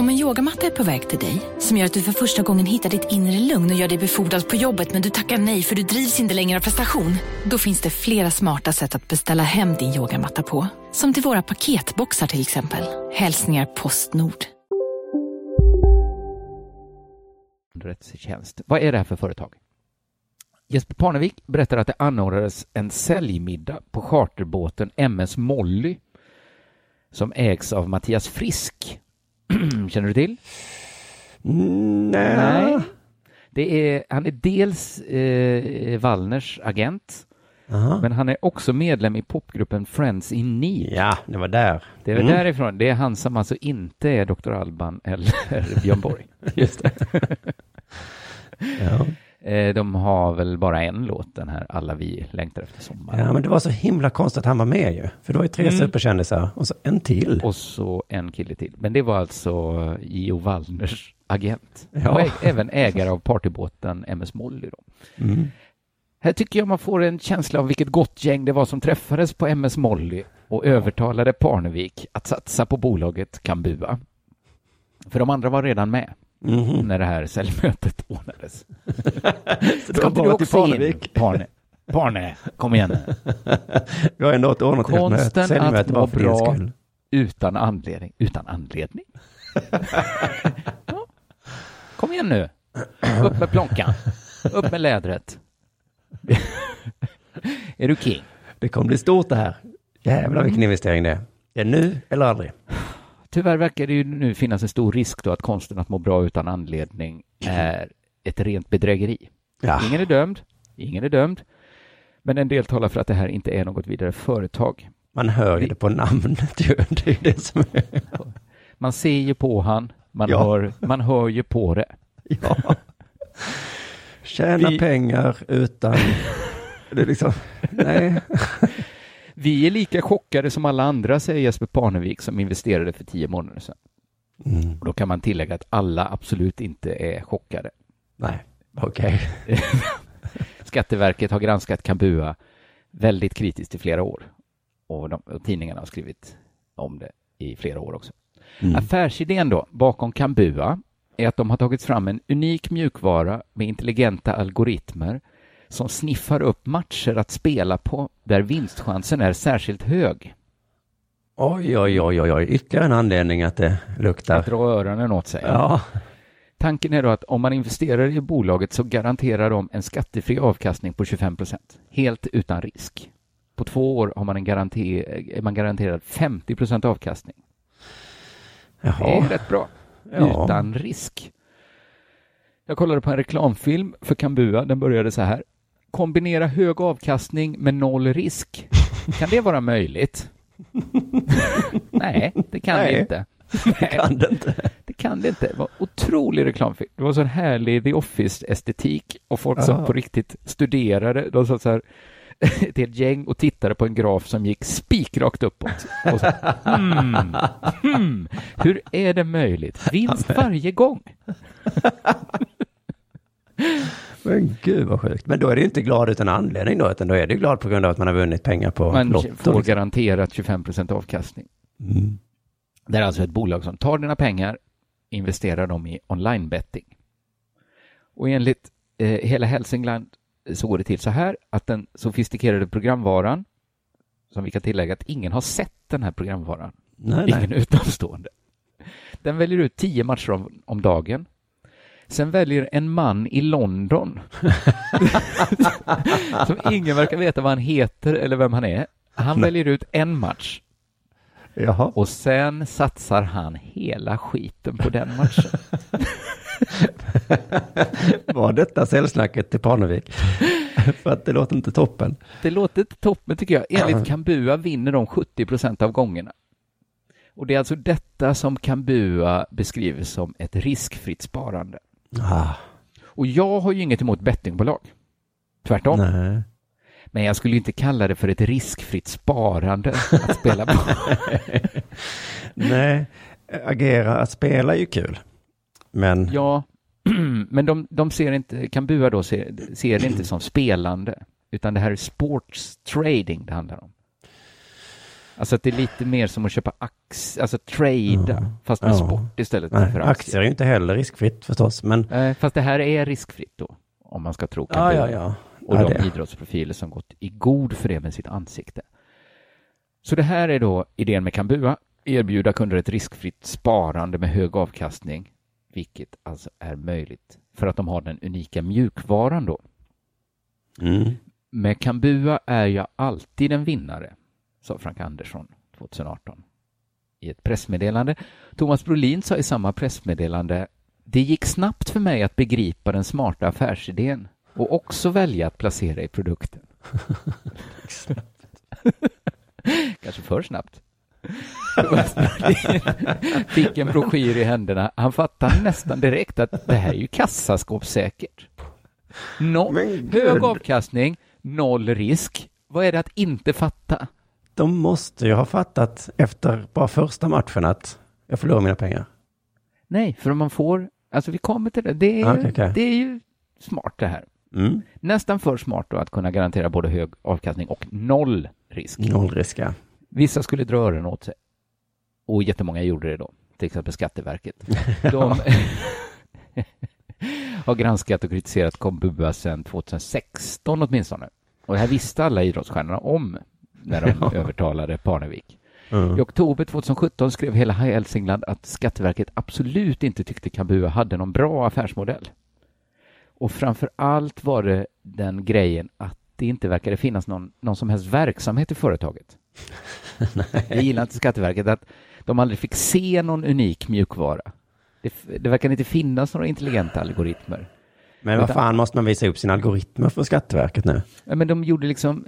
Om en yogamatta är på väg till dig, som gör att du för första gången hittar ditt inre lugn och gör dig befordrad på jobbet men du tackar nej för du drivs inte längre av prestation. Då finns det flera smarta sätt att beställa hem din yogamatta på. Som till våra paketboxar till exempel. Hälsningar Postnord. Vad är det här för företag? Jesper Parnevik berättar att det anordnades en säljmiddag på charterbåten MS Molly som ägs av Mattias Frisk. Känner du till? Nej. Nej. Det är, han är dels eh, Wallners agent, Aha. men han är också medlem i popgruppen Friends in Need. Ja, det var där. Det är mm. därifrån. Det är han som alltså inte är Dr. Alban eller Björn Borg. Just det. ja. Eh, de har väl bara en låt, den här Alla vi längtar efter sommaren. Ja, men det var så himla konstigt att han var med ju. För det var ju tre mm. superkändisar och så en till. Och så en kille till. Men det var alltså Gio Wallners agent. Ja. Och även ägare av partybåten MS Molly. Då. Mm. Här tycker jag man får en känsla av vilket gott gäng det var som träffades på MS Molly och övertalade Parnevik att satsa på bolaget Kambua. För de andra var redan med mm. när det här säljmötet ordnades. Så det var bara till Parnevik? Parne. Parne, kom igen nu. Vi har ändå ett ordnat Konsten säljmöte att må bra utan anledning. Utan anledning? ja. Kom igen nu. Upp med plånkan. Upp med lädret. är du king? Det kommer bli stort det här. Jävlar vilken investering det är. Det är nu eller aldrig. Tyvärr verkar det ju nu finnas en stor risk då att konsten att må bra utan anledning är ett rent bedrägeri. Ja. Ingen är dömd, ingen är dömd, men en del talar för att det här inte är något vidare företag. Man hör ju det på namnet ju, det är det som är... Man ser ju på han, man, Ja. hör, man hör ju på det. Ja. Tjäna Vi- pengar utan... Det är liksom... Nej. Vi är lika chockade som alla andra, säger Jesper Parnevik som investerade för tio månader sedan. Mm. Och då kan man tillägga att alla absolut inte är chockade. Nej, okej. Skatteverket har granskat Kambua väldigt kritiskt i flera år. Och, de, och tidningarna har skrivit om det i flera år också. Mm. Affärsidén då, bakom Kambua, är att de har tagit fram en unik mjukvara med intelligenta algoritmer som sniffar upp matcher att spela på där vinstchansen är särskilt hög. Oj, oj, oj, oj, oj. Ytterligare en anledning att det luktar. Att dra öronen åt sig. Ja. Tanken är då att om man investerar i bolaget så garanterar de en skattefri avkastning på 25 procent, helt utan risk. På två år har man en garanti, är man garanterad 50 procent avkastning. Jaha. Det är rätt bra. Ja. Utan risk. Jag kollade på en reklamfilm för Kambua. Den började så här. Kombinera hög avkastning med noll risk. Kan det vara möjligt? Nej, det kan Nej. det inte. Kan det inte. Det kan det inte. Det var otrolig reklamfilm. Det var så en härlig The Office-estetik och folk som Ah. på riktigt studerade. De sa så här, ett helt gäng och tittade på en graf som gick spikrakt uppåt. Och så, hmm, hmm, hur är det möjligt? Vinst varje gång. Men gud vad sjukt. Men då är du inte glad utan anledning då, utan då är du glad på grund av att man har vunnit pengar på Man Lotto. får liksom. garanterat 25 procent avkastning. Mm. Det är alltså ett bolag som tar dina pengar, investerar dem i online-betting. Och enligt eh, hela Hälsingland så går det till så här att den sofistikerade programvaran, som vi kan tillägga att ingen har sett den här programvaran, Nej, ingen nej. utomstående. Den väljer ut tio matcher om, om dagen. Sen väljer en man i London, som ingen verkar veta vad han heter eller vem han är, han väljer ut en match. Jaha. Och sen satsar han hela skiten på den matchen. Var detta säljsnacket till Parnevik? För att det låter inte toppen. Det låter inte toppen tycker jag. Enligt Kambua vinner de 70 procent av gångerna. Och det är alltså detta som Kambua beskriver som ett riskfritt sparande. Ah, Och jag har ju inget emot bettingbolag. Tvärtom. nej. Men jag skulle inte kalla det för ett riskfritt sparande att spela på. nej, agera, att spela är ju kul. Men Ja, men de, de ser inte, Kambua då ser, ser det inte som spelande, utan det här är sports trading det handlar om. Alltså att det är lite mer som att köpa aktier, alltså trada, fast med Ja. sport istället nej, för aktier är ju inte heller riskfritt förstås. Men Eh, Fast det här är riskfritt då, om man ska tro Ja, ja, ja. Och Ja, de det. idrottsprofiler som gått i god för det med sitt ansikte. Så det här är då idén med Kambua, erbjuda kunder ett riskfritt sparande med hög avkastning, vilket alltså är möjligt för att de har den unika mjukvaran då. mm. Med Kambua är jag alltid en vinnare, sa Frank Andersson 2018 i ett pressmeddelande. Thomas Brolin sa i samma pressmeddelande det gick snabbt för mig att begripa den smarta affärsidén och också välja att placera i produkten. Kanske för snabbt. Fick en broschyr i händerna. Han fattade nästan direkt att det här är ju kassaskåpssäkert. No, hög avkastning, noll risk. Vad är det att inte fatta? De måste ju ha fattat efter bara första matchen att jag förlorar mina pengar. Nej, för om man får, alltså vi kommer till det. Det är, Ah, Okej, okej. det är ju smart det här. Mm. Nästan för smart då att kunna garantera både hög avkastning och noll risk. Noll risk, ja. Vissa skulle dra öronen åt sig. Och jättemånga gjorde det då. Till exempel Skatteverket. De har granskat och kritiserat Kombua sedan 2016 åtminstone. Och det här visste alla idrottsstjärnorna om när de Ja. övertalade Parnevik. Mm. I oktober 2017 skrev hela Hälsingland att Skatteverket absolut inte tyckte Kambua hade någon bra affärsmodell. Och framför allt var det den grejen att det inte verkade finnas någon, någon som helst verksamhet i företaget. Det gillar inte Skatteverket att de aldrig fick se någon unik mjukvara. Det, det verkar inte finnas några intelligenta algoritmer. Men vad fan måste man visa upp sina algoritmer för Skatteverket nu? Ja, men de gjorde liksom,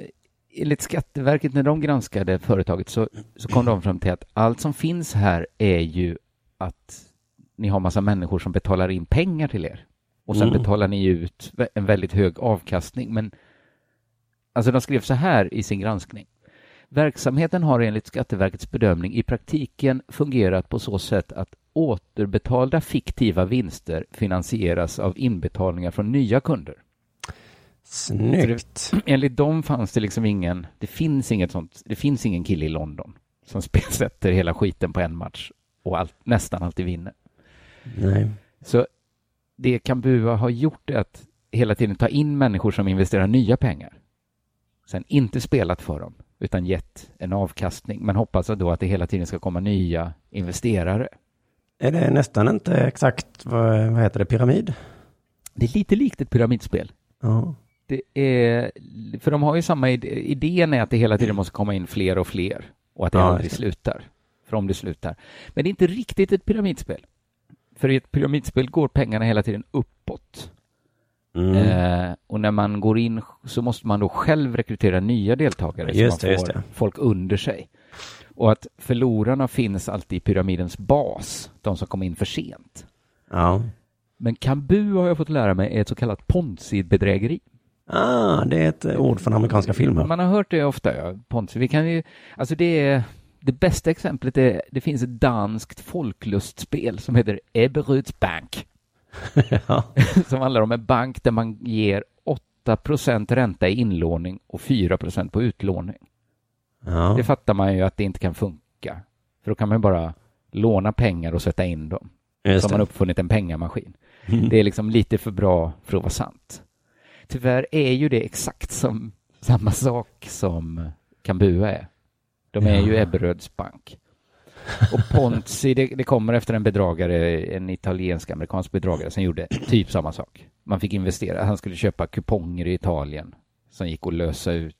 enligt Skatteverket, när de granskade företaget så, så kom de fram till att allt som finns här är ju att ni har massa människor som betalar in pengar till er. Och sen Mm. betalar ni ut en väldigt hög avkastning. Men alltså de skrev så här i sin granskning. Verksamheten har enligt Skatteverkets bedömning i praktiken fungerat på så sätt att återbetalda fiktiva vinster finansieras av inbetalningar från nya kunder. Snyggt. Det, enligt dem fanns det liksom ingen, det finns inget sånt, det finns ingen kille i London som spe- sätter hela skiten på en match och allt, nästan alltid vinner. Nej. Så det Kambua har gjort är att hela tiden ta in människor som investerar nya pengar. Sen inte spelat för dem, utan gett en avkastning, men hoppas då att det hela tiden ska komma nya investerare. Är det nästan inte exakt, vad, vad heter det, pyramid? Det är lite likt ett pyramidspel. Ja. Det är, för de har ju samma idé, idén är att det hela tiden måste komma in fler och fler och att det Ja, aldrig det. slutar. För om det slutar. Men det är inte riktigt ett pyramidspel. För i ett pyramidspel går pengarna hela tiden uppåt. Mm. Eh, och när man går in så måste man då själv rekrytera nya deltagare Just så det, man just får det. folk under sig. Och att förlorarna finns alltid i pyramidens bas, de som kom in för sent. Ja. Men Kambu har jag fått lära mig är ett så kallat ponzi-bedrägeri. Ah, det är ett eh, ord från amerikanska filmer. Man har hört det ofta, ja. Ponzi. Vi kan ju, alltså det är, det bästa exemplet är, det finns ett danskt folklustspel som heter Ebberöds Bank. som handlar om en bank där man ger 8 ränta i inlåning och 4% på utlåning. Ja. Det fattar man ju att det inte kan funka. För då kan man bara låna pengar och sätta in dem. Just Så har man uppfunnit en pengamaskin. Mm. Det är liksom lite för bra för att vara sant. Tyvärr är ju det exakt som samma sak som Kambua är. De är ju Ja. Ebberöds bank. Och Ponzi, det, det kommer efter en bedragare, en italiensk-amerikansk bedragare som gjorde typ samma sak. Man fick investera, han skulle köpa kuponger i Italien som gick att lösa ut.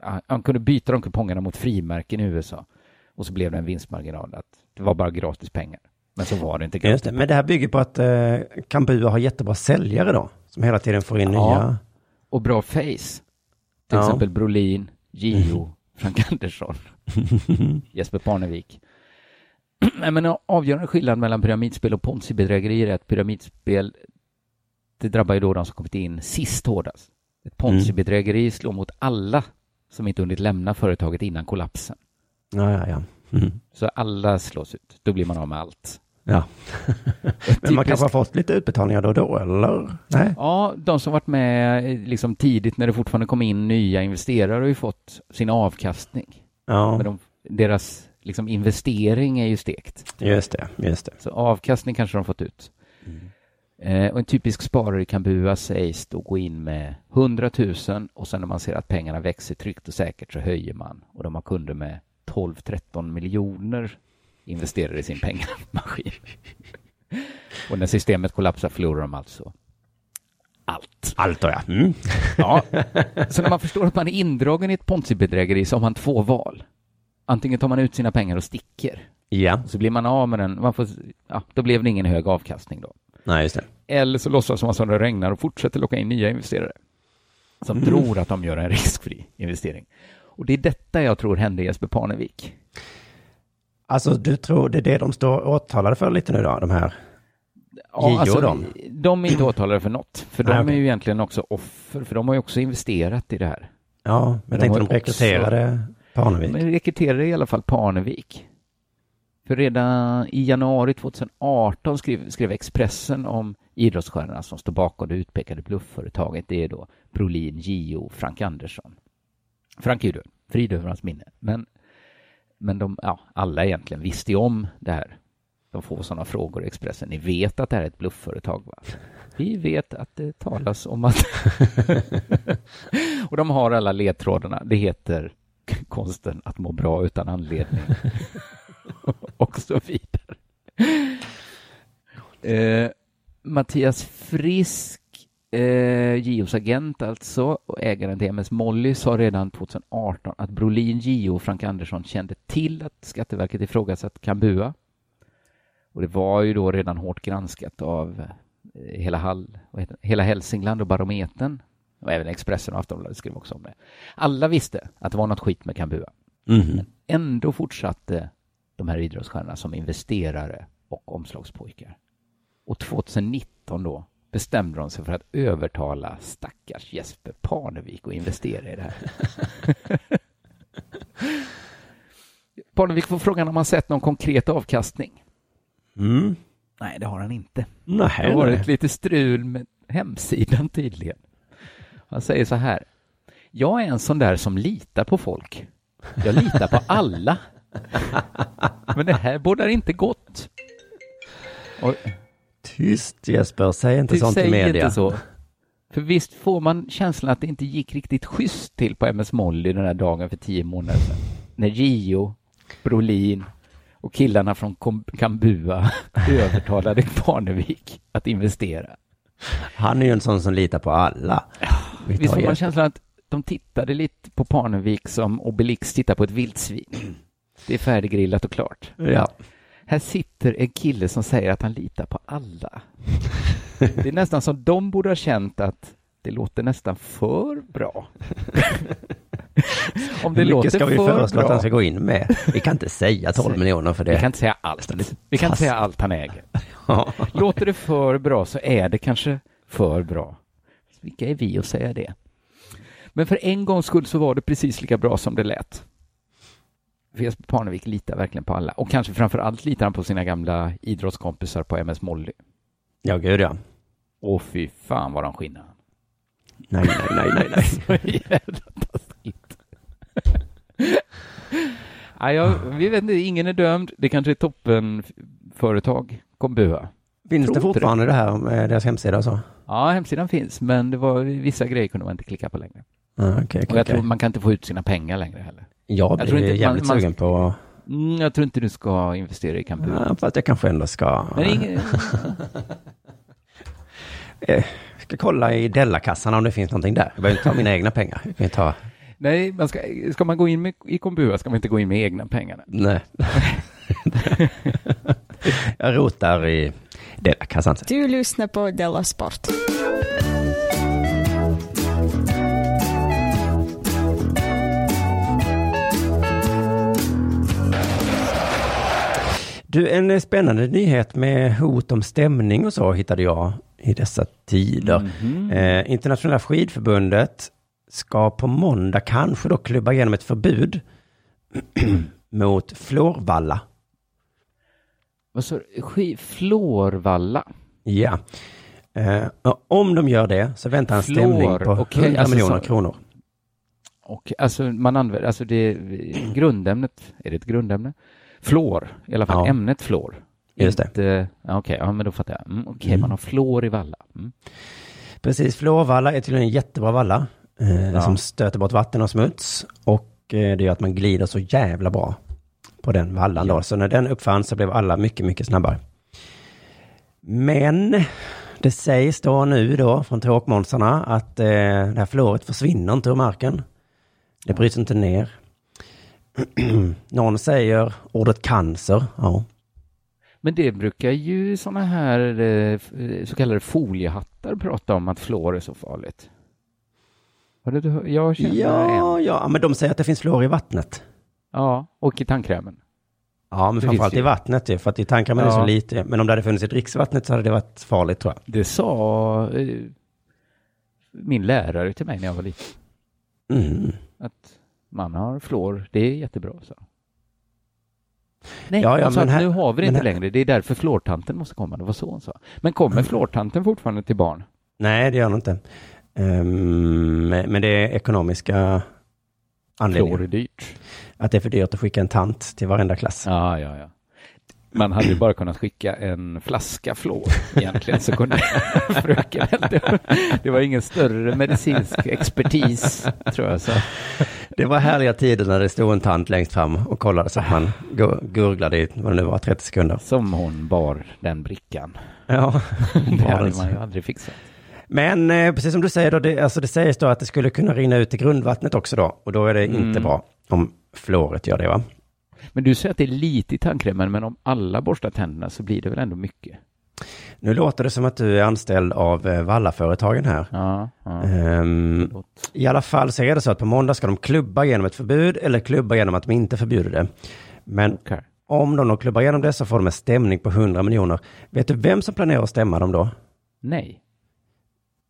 Han, han kunde byta de kupongerna mot frimärken i USA. Och så blev det en vinstmarginal, att det var bara gratis pengar. Men så var det inte gratis. Det. Men det här bygger på att eh, Kambua har jättebra säljare då, som hela tiden får in Ja. nya. Och bra face. Till Ja. exempel Brolin, Gio, Frank Andersson, Jesper Parnevik. Nej, men en avgörande skillnad mellan pyramidspel och ponzi-bedrägerier är att pyramidspel, det drabbar ju då de som kommit in sist hårdast. Ett ponzi-bedrägeri slår mot alla som inte hunnit lämna företaget innan kollapsen. Ja, ja, ja. Mm. Så alla slås ut. Då blir man av med allt. Ja. Men man kanske har fått lite utbetalningar då och då, eller? Nej? Ja, de som varit med eh, liksom tidigt när det fortfarande kom in nya investerare har ju fått sin avkastning. Ja. Men de, deras liksom investering är ju stekt. Just det, just det. Så avkastning kanske de fått ut. Eh, och en typisk sparare i Kambua sägs då gå in med 100 000 och sen när man ser att pengarna växer tryggt och säkert så höjer man. Och de har kunder med 12-13 miljoner investerar i sin pengamaskin. och när systemet kollapsar förlorar de alltså allt. Allt ja. Mm. Ja, så när man förstår att man är indragen i ett ponzi-bedrägeri så har man två val. Antingen tar man ut sina pengar och sticker. Ja. Så blir man av med den. Man får, ja, då blev det ingen hög avkastning då. Nej, just det. Eller så låtsas man som det regnar och fortsätter locka in nya investerare. Som Mm. tror att de gör en riskfri investering. Och det är detta jag tror hände Jesper Parnevik. Alltså, du tror det är det de står åtalade för lite nu då, de här? Ja, JO alltså, de? de är inte åtalade för något. För Nej, de okej. är ju egentligen också offer, för de har ju också investerat i det här. Ja, men jag tänkte de rekryterade Parnevik. Men rekryterade i alla fall Parnevik. För redan i januari 2018 skrev, skrev Expressen om idrottsstjärnorna som står bakom det utpekade bluffföretaget. Det är då Brolin, Gio Frank Andersson. Frank är ju död, frid över hans minne. Men, men de, ja, alla egentligen visste ju om det här. De får sådana frågor i Expressen. Ni vet att det här är ett bluffföretag va? Vi vet att det talas om att... och de har alla ledtrådarna. Det heter konsten att må bra utan anledning. och så vidare. Eh, Mattias Frisk, eh, Gios agent alltså, och ägaren till MS Molly sa redan 2018 att Brolin, Gio och Frank Andersson kände till att Skatteverket ifrågasatt Kambua. Och det var ju då redan hårt granskat av eh, hela, Hall, hela Hälsingland och Barometern. Och även Expressen och Aftonbladet skrev också om det. Alla visste att det var något skit med Kambua. Mhm. Men ändå fortsatte de här idrottsstjärnorna som investerare och omslagspojkar. Och 2019 då bestämde de sig för att övertala stackars Jesper Parnevik att investera i det här. Parnevik får frågan om han sett någon konkret avkastning. Mm. Nej, det har han inte. Nej, det har varit lite strul med hemsidan tydligen. Han säger så här. Jag är en sån där som litar på folk. Jag litar på alla. Men det här bådar inte gott. Och, Tyst Jesper, säg inte du sånt i media. inte så. För visst får man känslan att det inte gick riktigt schysst till på MS Molly den här dagen för tio månader sedan. När Gio, Brolin och killarna från Kambua övertalade Parnevik att investera. Han är ju en sån som litar på alla. Vi Visst får man känslan att de tittade lite på Parnevik som Obelix tittar på ett vildsvin. Det är färdiggrillat och klart. Ja. Här sitter en kille som säger att han litar på alla. Det är nästan som de borde ha känt att det låter nästan för bra. Om det Hur mycket ska vi för föreslå att han ska gå in med? Vi kan inte säga 12 miljoner för det. Vi kan inte säga allt. Vi kan inte säga allt han äger. Låter det för bra så är det kanske för bra. vilka är vi att säga det? Men för en gångs skull så var det precis lika bra som det lät. För Jesper Parnevik litar verkligen på alla och kanske framför allt litar han på sina gamla idrottskompisar på MS Molly. Ja, gud ja. Åh fy fan vad de skinnar. Nej, nej, nej, nej, nej. Så jävla taskigt. ja, jag, vi vet inte, ingen är dömd. Det kanske är toppenföretag, Kombua. Finns Tror det fortfarande det här med deras hemsida och så? Ja, hemsidan finns, men det var vissa grejer kunde man inte klicka på längre. Ah, okej, okej, och jag tror man kan inte få ut sina pengar längre heller. Jag tror blir inte- jävligt man- man- sugen på... Mm, jag tror inte du ska investera i Kambua. Ja, fast jag kanske ändå ska... Men ingen... Eh, ska kolla i Della-kassan om det finns någonting där. Jag behöver inte ta mina egna pengar. Jag kan ta... Nej, man ska, ska man gå in med, i Kombua ska man inte gå in med egna pengar. Nej. jag rotar i Della-kassan. Du lyssnar på Della Sport. Du, en eh, spännande nyhet med hot om stämning och så hittade jag i dessa tider. Mhm. Eh, Internationella skidförbundet ska på måndag kanske då klubba igenom ett förbud mot fluorvalla. Vad sa du? Florvalla? Ja. Eh, om de gör det så väntar en stämning Fluor, på okej, 100 alltså miljoner så- kronor. Och alltså man använder, alltså det grundämnet, är det ett grundämne? Fluor, i alla fall Ja. ämnet fluor. Just det. Inte, Okej, ja men då fattar jag. Mm, Okej, Mm. man har fluor i valla. Mm. Precis, fluorvalla är tydligen en jättebra valla eh, Ja. som stöter bort vatten och smuts och eh, det gör att man glider så jävla bra på den vallan då. Så när den uppfanns så blev alla mycket, mycket snabbare. Men det sägs då nu då från tråkmånsarna att eh, det här fluoret försvinner inte ur marken. Det bryts inte ner. Någon säger ordet cancer. Ja. Men det brukar ju sådana här eh, eh, så kallade foliehattar prata om att fluor är så farligt. Har du, jag känner en. Ja, ja, men de säger att det finns fluor i vattnet. Ja, och i tandkrämen. Ja, men Det framförallt i vattnet ju, för att i tandkrämen är det så Ja. lite. Men om det hade funnits i dricksvattnet så hade det varit farligt tror jag. Det sa eh, min lärare till mig när jag var liten. Mm. Att man har fluor, det är jättebra. Så. Nej, Ja, ja, hon att här- nu har vi det inte här- längre. Det är därför fluortanten måste komma. Det var så hon sa. Men kommer fluortanten fortfarande till barn? Nej, det gör det inte. Ehm, men det är ekonomiska anledningar. Fluor är dyrt. Att det är för dyrt att skicka en tant till varenda klass. Ja, ja, ja. Man hade ju bara kunnat skicka en flaska fluor egentligen så kunde fröken det, var ingen större medicinsk expertis tror jag. Så. Det var härliga tider när det stod en tant längst fram och kollade så att man gu- gurglade i, vad det nu var, 30 sekunder. Som hon bar den brickan. Ja, Det hade man ju aldrig fixat. Men eh, precis som du säger då, det, alltså det sägs då att det skulle kunna rinna ut i grundvattnet också då. Och då är det inte Mm. bra om fluoret gör det va? Men du säger att det är lite i tandkrämen, men om alla borstar tänderna så blir det väl ändå mycket? Nu låter det som att du är anställd av eh, Vallaföretagen här. Ja, ja. Ehm, I alla fall så är det så att på måndag ska de klubba igenom ett förbud eller klubba igenom att de inte förbjuder det. Men Okej. om de då klubbar igenom det så får de en stämning på 100 miljoner. Vet du vem som planerar att stämma dem då? Nej.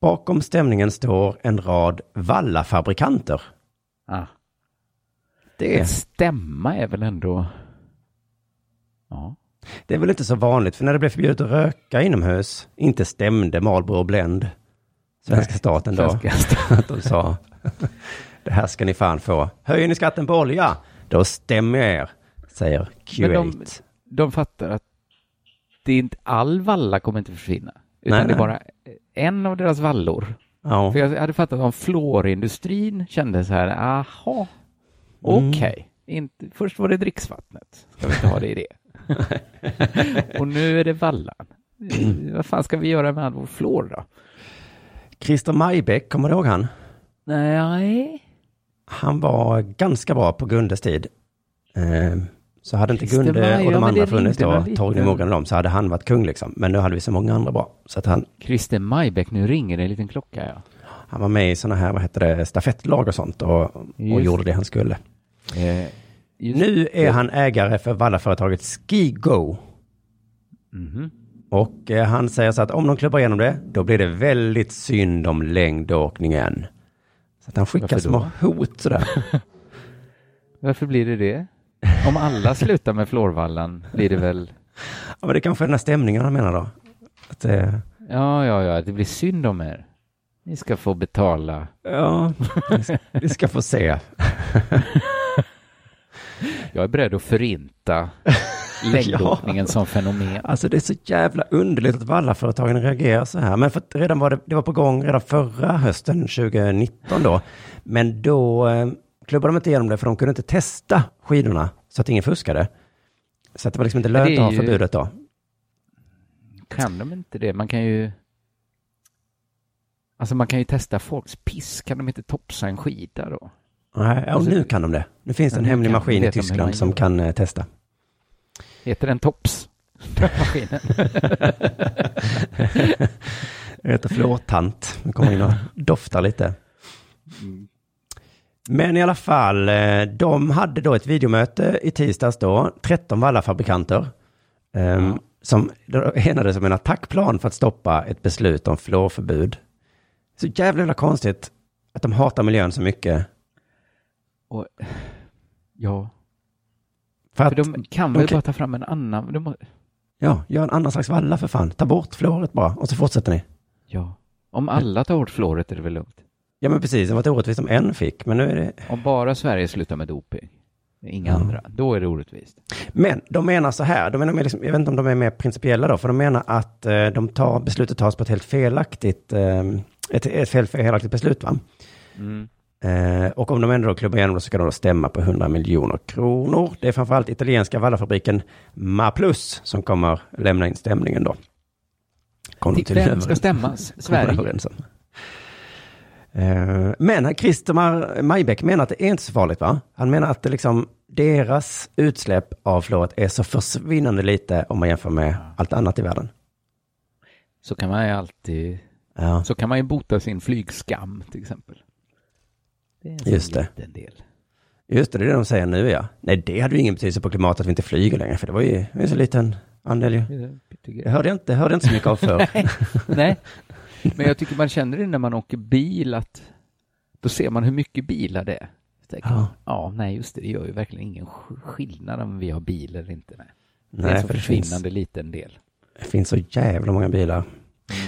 Bakom stämningen står en rad vallafabrikanter. Ah. Det, Att stämma är väl ändå... Ja. det är väl inte så vanligt, för när det blev förbjudet att röka inomhus, inte stämde Marlboro Blend svenska Nej, staten då. svenska Att de sa, det här ska ni fan få. Höjer ni skatten på olja, då stämmer jag er, säger Q8. Men de, de fattar att det är inte all valla kommer inte försvinna. Utan Nej, det är nej. bara en av deras vallor. Ja. För jag hade fattat om fluorindustrin kände så här, aha, okej. Mm. Inte, först var det dricksvattnet, ska vi inte ha det i det? Och nu är det vallan. Vad fan ska vi göra med all vår fluor då? Christer Majbäck, kommer du ihåg han? Nej. Han var ganska bra på Gundes tid. Eh, så hade inte Christer Gunde Maj, och ja, de det andra funnits då, Torgny. Mogren och dem, så hade han varit kung liksom. Men nu hade vi så många andra bra. Så att han, Christer Majbäck, nu ringer det en liten klocka ja. Han var med i sådana här, vad heter det, stafettlag och sånt och, och gjorde det han skulle. Eh, Nu är det. han ägare för vallaföretaget Skigo. Mhm. Och eh, han säger så att om de klubbar igenom det, då blir det väldigt synd om längdåkningen. Så att han skickar små hot sådär. Varför blir det det? Om alla slutar med Florvallan blir det väl... Ja, men det kanske är den här stämningen han menar då. Att, eh, Ja, ja, ja, det blir synd om er. Ni ska få betala. ja, vi ska- få se. Jag är beredd att förinta längdåkningen som fenomen. Alltså det är så jävla underligt att vallaföretagen reagerar så här. Men för att redan var det, det var på gång redan förra hösten 2019 då. Men då eh, klubbade de inte igenom det för de kunde inte testa skidorna så att ingen fuskade. Så att det var liksom inte lönt att ha ju- förbudet då. Kan de inte det? Man kan ju... Alltså man kan ju testa folks piss. Kan de inte topsa en skida då? Nej, och Alltså- nu kan de det. Nu finns det Ja, en hemlig maskin i Tyskland som kan eh, testa. Heter den tops? Den maskinen. Det heter flårtant. Nu kommer in och doftar lite. Men i alla fall, eh, de hade då ett videomöte i tisdags då, 13 vallafabrikanter, eh, som då enades om en attackplan för att stoppa ett beslut om fluorförbud. Så jävla, jävla konstigt att de hatar miljön så mycket. Och, ja. För För att de kan de väl kan- bara ta fram en annan... De Ja, gör en annan slags valla för fan. Ta bort fluoret bara och så fortsätter ni. ja. Om alla tar bort fluoret är det väl lugnt? Ja men precis, det var orättvist om en fick, men nu är det... Om bara Sverige slutar med doping, inga Ja. andra, då är det orättvist. Men de menar så här, de menar liksom, jag vet inte om de är mer principiella då, för de menar att eh, de tar, beslutet tas på ett helt felaktigt, eh, ett, ett fel, felaktigt beslut va? Mm. Eh, och om de ändå då klubbar igenom det så ska de då stämma på 100 miljoner kronor. Det är framförallt italienska vallafabriken Maplus som kommer lämna in stämningen då. Kom de Vem ska stämmas? Sverige? Eh, Men Christer Majbäck menar att det är inte så farligt va? Han menar att det liksom, deras utsläpp av fluoret är så försvinnande lite om man jämför med allt annat i världen. Så kan man ju alltid... Ja. Så kan man ju bota sin flygskam till exempel. Det är en Just det. liten del. Just det, det är det de säger nu ja. Nej, det hade ju ingen betydelse på klimatet att vi inte flyger längre, för det var ju ju så liten andel ju. Det hörde jag inte, hörde jag inte så mycket av förr. Nej, nej. Men jag tycker man känner det när man åker bil att då ser man hur mycket bilar det är. Ja. ja, nej just det, det gör ju verkligen ingen sk- skillnad om vi har bil eller inte. Nej. det är Nej, en så för det finns- försvinnande liten del. Det finns så jävla många bilar.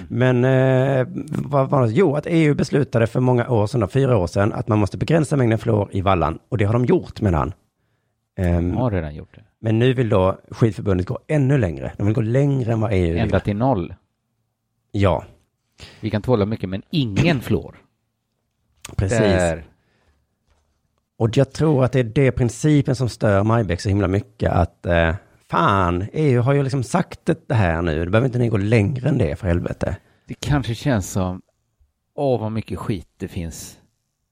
Men eh, vad var det? Jo, att EU beslutade för många år sedan, fyra år sedan, att man måste begränsa mängden fluor i vallan. Och det har de gjort, menar han. Ehm, De har redan gjort det. Men nu vill då skidförbundet gå ännu längre. De vill gå längre än vad EU vill. Ända till noll. Ja, Vi kan tåla mycket, men ingen fluor. precis. Där. Och jag tror att det är det principen som stör Majbäck så himla mycket. Att eh, fan, EU har ju liksom sagt det här nu. Då behöver inte ni gå längre än det för helvete. Det kanske känns som, åh vad mycket skit det finns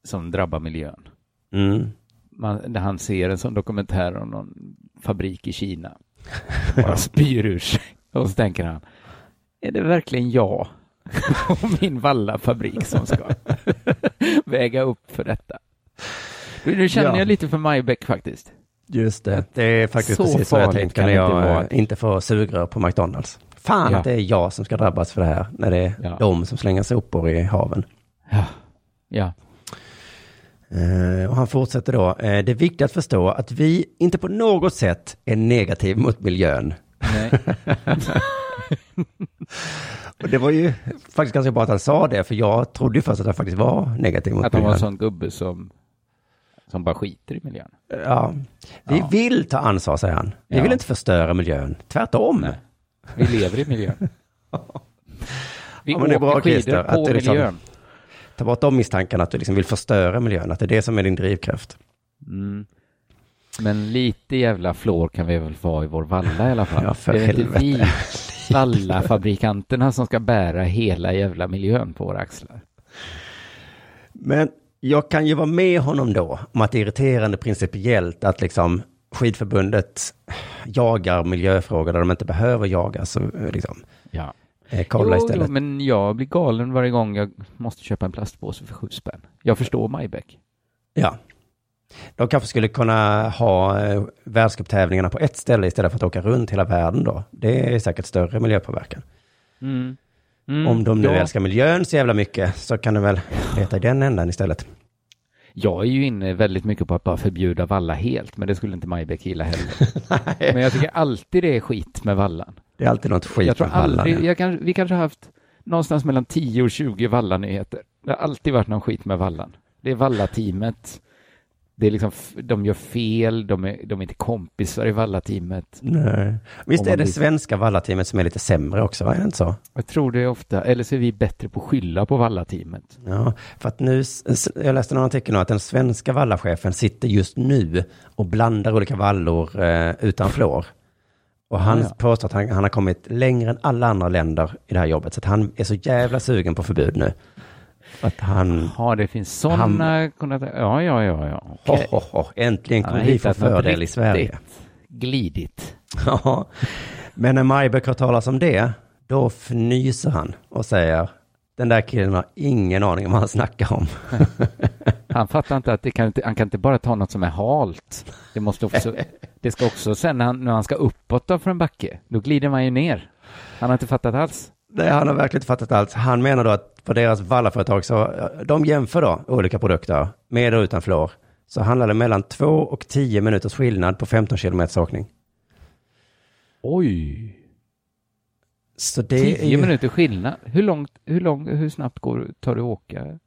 som drabbar miljön. Mm. Man, när han ser en sån dokumentär om någon fabrik i Kina. Bara spyr ur sig. Och så tänker han, är det verkligen jag och min vallafabrik som ska väga upp för detta? Nu nu känner Ja. jag lite för Majbäck faktiskt. Just det. Det är faktiskt Så precis så jag kan när inte jag vara. eh, inte får sugrör på McDonalds. Fan Ja. att det är jag som ska drabbas för det här, när det är Ja. de som slänger sopor i haven. Ja. Ja. Eh, och han fortsätter då. Eh, det är viktigt att förstå att vi inte på något sätt är negativ mot miljön. Nej. Och det var ju faktiskt ganska bra att han sa det, för jag trodde ju först att han faktiskt var negativ mot Att han var en miljön. sån gubbe som, som bara skiter i miljön. Ja. Vi Ja. vill ta ansvar, säger han. Vi Ja. vill inte förstöra miljön. Tvärtom. Nej. Vi lever i miljön. Vi Ja, men det är bra, Christer, på att det liksom- miljön. Ta bort de misstankarna att du liksom vill förstöra miljön, att det är det som är din drivkraft. Mm. Men lite jävla flår kan vi väl få i vår valla i alla fall. Ja, för det är inte vi helvete. vallafabrikanterna som ska bära hela jävla miljön på våra axlar. Men jag kan ju vara med honom då om att det är irriterande principiellt att liksom skidförbundet jagar miljöfrågor där de inte behöver jaga. Så eh, liksom, Ja. eh, kolla jo, istället. Jo, men jag blir galen varje gång jag måste köpa en plastpåse för sju spänn. Jag förstår Majbäck. Ja. De kanske skulle kunna ha eh, världscuptävlingarna på ett ställe istället för att åka runt hela världen då. Det är säkert större miljöpåverkan. Mm. Mm, Om de nu ja. älskar miljön så jävla mycket så kan de väl leta i den ändan istället. Jag är ju inne väldigt mycket på att bara förbjuda valla helt, men det skulle inte Majbäck gilla heller. men jag tycker alltid det är skit med vallan. Det är alltid något skit jag tror med vallan, aldrig, ja. jag kan, Vi kanske har haft någonstans mellan 10 och 20 vallanyheter. Det har alltid varit någon skit med vallan. Det är vallateamet. Det är liksom, de gör fel, de är, de är inte kompisar i vallateamet. Nej. Visst Om är det blir- svenska vallateamet som är lite sämre också, va? är det inte så? Jag tror det är ofta, eller så är vi bättre på att skylla på vallateamet. Ja, för att nu, jag läste någon artikel nu att den svenska vallachefen sitter just nu och blandar olika vallor eh, utan fluor. Och han Ah, ja. påstår att han, han har kommit längre än alla andra länder i det här jobbet. Så att han är så jävla sugen på förbud nu. Att han... Ja, det finns sådana... Ja, ja, ja, ja. Ho, Okej. ho, ho. Äntligen Han kommer vi få fördel i Sverige. Glidigt. Ja, men när Majbäck har talat om det, då fnyser han och säger den där killen har ingen aning om vad han snackar om. Han fattar inte att det kan inte, han kan inte bara ta något som är halt. Det måste också, det ska också sen när han, när han ska uppåt då för en backe, då glider man ju ner. Han har inte fattat alls. Nej, han har verkligen inte fattat allt. Han menar då att på deras vallaföretag så, de jämför då olika produkter med och utan fluor. Så handlar det mellan 2 och 10 minuters skillnad på 15 kilometers åkning. Oj! Så det är 10 ju... minuter skillnad. Hur långt, hur långt, hur snabbt går, tar det att åka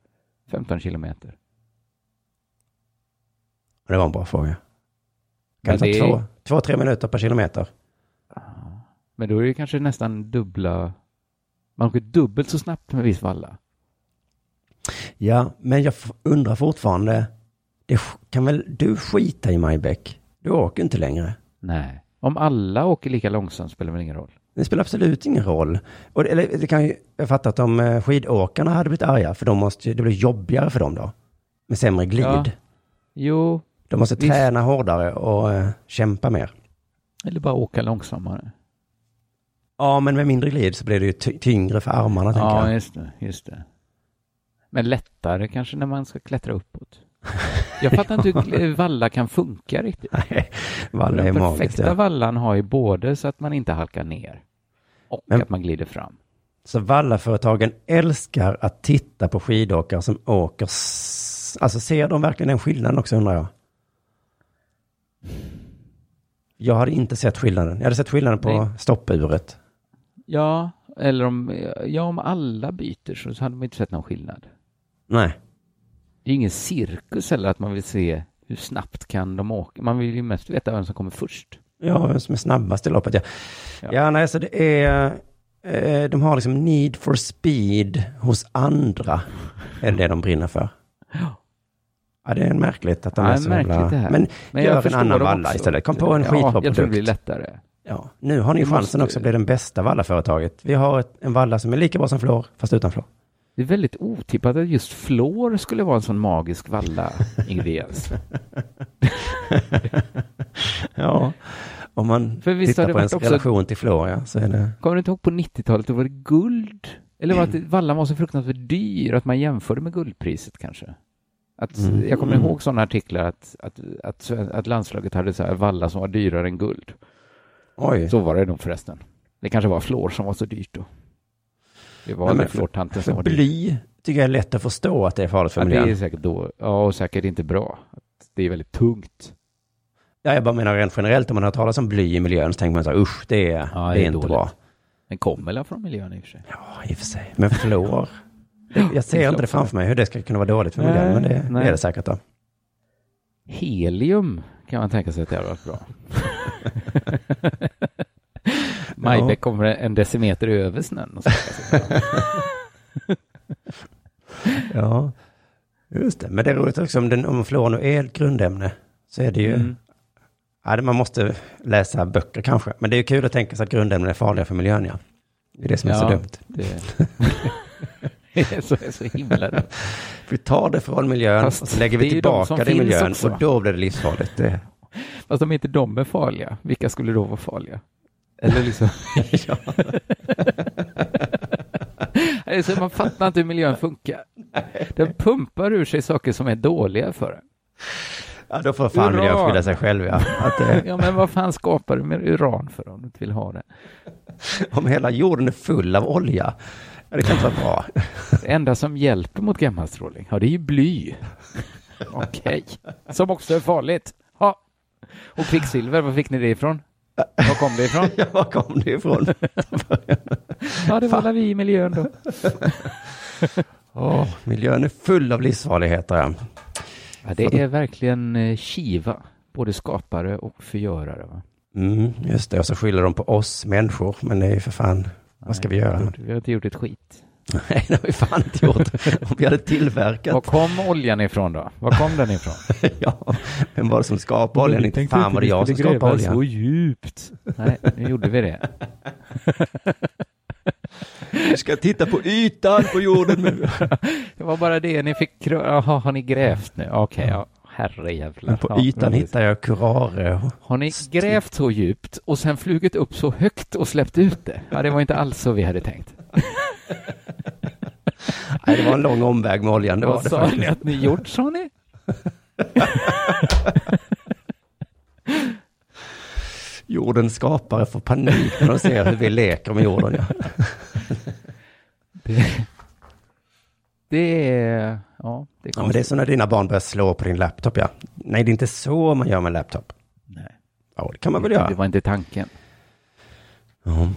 15 kilometer? Det var en bra fråga. Kan det ta är- två, två, tre minuter per kilometer? Men då är det kanske nästan dubbla, man åker dubbelt så snabbt med viss valla. Ja, men jag undrar fortfarande, det kan väl du skita i Majbäck? Du åker inte längre. Nej. Om alla åker lika långsamt spelar väl ingen roll. Det spelar absolut ingen roll. Och det, eller, det kan ju, jag fattar att om eh, skidåkarna hade blivit arga, för de måste, det blir jobbigare för dem då. Med sämre glid. Ja. Jo. De måste visst. träna hårdare och eh, kämpa mer. Eller bara åka långsammare. Ja, men med mindre glid så blir det ju ty- tyngre för armarna, tänker Ja, jag. just det, just det. Men lättare kanske när man ska klättra uppåt. Jag fattar inte hur valla kan funka riktigt. Valla är Den magiskt, perfekta ja. vallan har ju både så att man inte halkar ner och Men- att man glider fram. Så vallaföretagen älskar att titta på skidåkare som åker... Alltså ser de verkligen den skillnaden också undrar jag? Jag hade inte sett skillnaden. Jag hade sett skillnaden på Nej. stoppuret. Ja, eller om, ja, om alla byter så, hade man inte sett någon skillnad. Nej. Det är ingen cirkus heller att man vill se hur snabbt kan de åka. Man vill ju mest veta vem som kommer först. Ja, vem som är snabbast i loppet. Ja, Ja. ja. nej, så det är... Eh, de har liksom need for speed hos andra. Är det de brinner för. Ja, det är märkligt att de Ja, är så märkligt jävla... det. Men, Men gör en annan valla istället. Kom på en Ja, skitbra jag tror det produkt. blir lättare. Ja, nu har ni chansen måste- också att bli den bästa vallaföretaget. Vi har ett, en valla som är lika bra som flår, fast utan flår. Det är väldigt otippat att just flår skulle vara en sån magisk valla-ingrediens. ja, om man För visst tittar det på ens också- relation till flår, ja, så är det... Kommer du inte ihåg på 90-talet, då var det guld? Eller var det att vallan var så fruktansvärt dyr att man jämförde med guldpriset kanske? Att, Mm. Jag kommer ihåg sådana artiklar att, att, att, att landslaget hade så valla som var dyrare än guld. Oj. Så var det nog förresten. Det kanske var flår som var så dyrt då. Det var Nej, flårtanten som var dyr. bly tycker jag är lätt att förstå att det är farligt för Ja, det miljön. är säkert då, ja, och säkert inte bra. Det är väldigt tungt. Ja, jag bara menar rent generellt, om man har talat om bly i miljön så tänker man så här, usch, det är, Ja, det är inte dåligt. bra. Den kommer väl från miljön i och för sig. Ja, i och för sig. Men flår, jag ser inte det framför mig hur det ska kunna vara dåligt för miljön, Nej, men det, det är det säkert då. Helium kan man tänka sig att det hade varit bra. Majbäck kommer en decimeter över snön. Och. Ja, just det. Men det är roligt också om, den, om fluor nu är ett grundämne så är det ju... Mm. Ja, man måste läsa böcker kanske. Men det är kul att tänka sig att grundämnen är farliga för miljön, ja. Det är det som är så Ja, dumt. Det, så, så himla. Vi tar det från miljön Fast och så lägger vi det de tillbaka det i miljön också. och då blir det livsfarligt. Det, Fast om inte de är farliga, vilka skulle då vara farliga? Eller liksom... ja. alltså, man fattar inte hur miljön funkar. Den pumpar ur sig saker som är dåliga för en. Ja, då får fan miljön skylla sig själv, ja. Att, eh, Ja, men vad fan skapar du med uran för om du inte vill ha det? om hela jorden är full av olja, ja, det kan inte vara bra. Det enda som hjälper mot gammalstrålning, ja det är ju bly. Okej, som också är farligt. Ja. Och kvicksilver, var fick ni det ifrån? Var kom det ifrån? Ja, var kom det ifrån? Ja, det var vi i miljön då. Åh, miljön är full av livsfarligheter. ja. Ja, det är verkligen eh, kiva, både skapare och förgörare. Va? Mm, just det, och så skyller de på oss människor, men det är ju för fan, vad ska vi göra? Vi har inte gjort ett skit. Nej, det har vi fan inte gjort. Om vi hade tillverkat. Var kom oljan ifrån då? Var kom den ifrån? ja, vem var det som skapade oljan? Inte fan var det jag som skapade oljan. så djupt. Nej, nu gjorde vi det. Vi ska titta på ytan på jorden nu. Det var bara det ni fick. Jaha, har ni grävt nu? Okej, ja. Herrejävlar. På Ja, ytan precis. hittar jag kurare. Har ni grävt så djupt och sen flugit upp så högt och släppt ut det? Ja, det var inte alls så vi hade tänkt. Nej, det var en lång omväg med oljan. Det var Vad det sa ni faktiskt. att ni gjort, sa ni? Jordens skapare får panik när de ser hur vi leker med jorden. Ja. Det, det är... Ja, det är Ja, men det är som när dina barn börjar slå på din laptop, ja. Nej, det är inte så man gör med en laptop. Nej. Ja, det kan man väl Det göra. var inte tanken. Ja.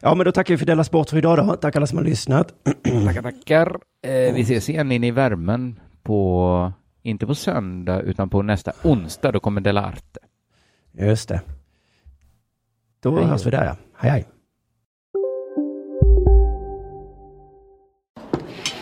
ja, men då tackar vi för Della Sport för idag då. Tack alla som har lyssnat. Tackar, tackar. Eh, vi ses igen in i värmen på, inte på söndag, utan på nästa onsdag. Då kommer Dela Arte. Just det. Då Hej hörs vi där, ja. Hej, hej.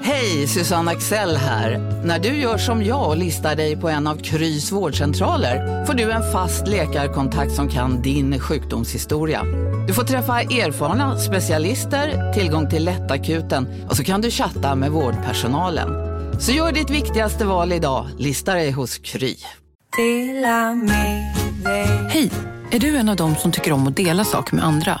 Hej, Susanne Axel här. När du gör som jag och listar dig på en av Krys vårdcentraler får du en fast läkarkontakt som kan din sjukdomshistoria. Du får träffa erfarna specialister, tillgång till lättakuten och så kan du chatta med vårdpersonalen. Så gör ditt viktigaste val idag, lista dig hos Kry. Hej! Är du en av dem som tycker om att dela saker med andra?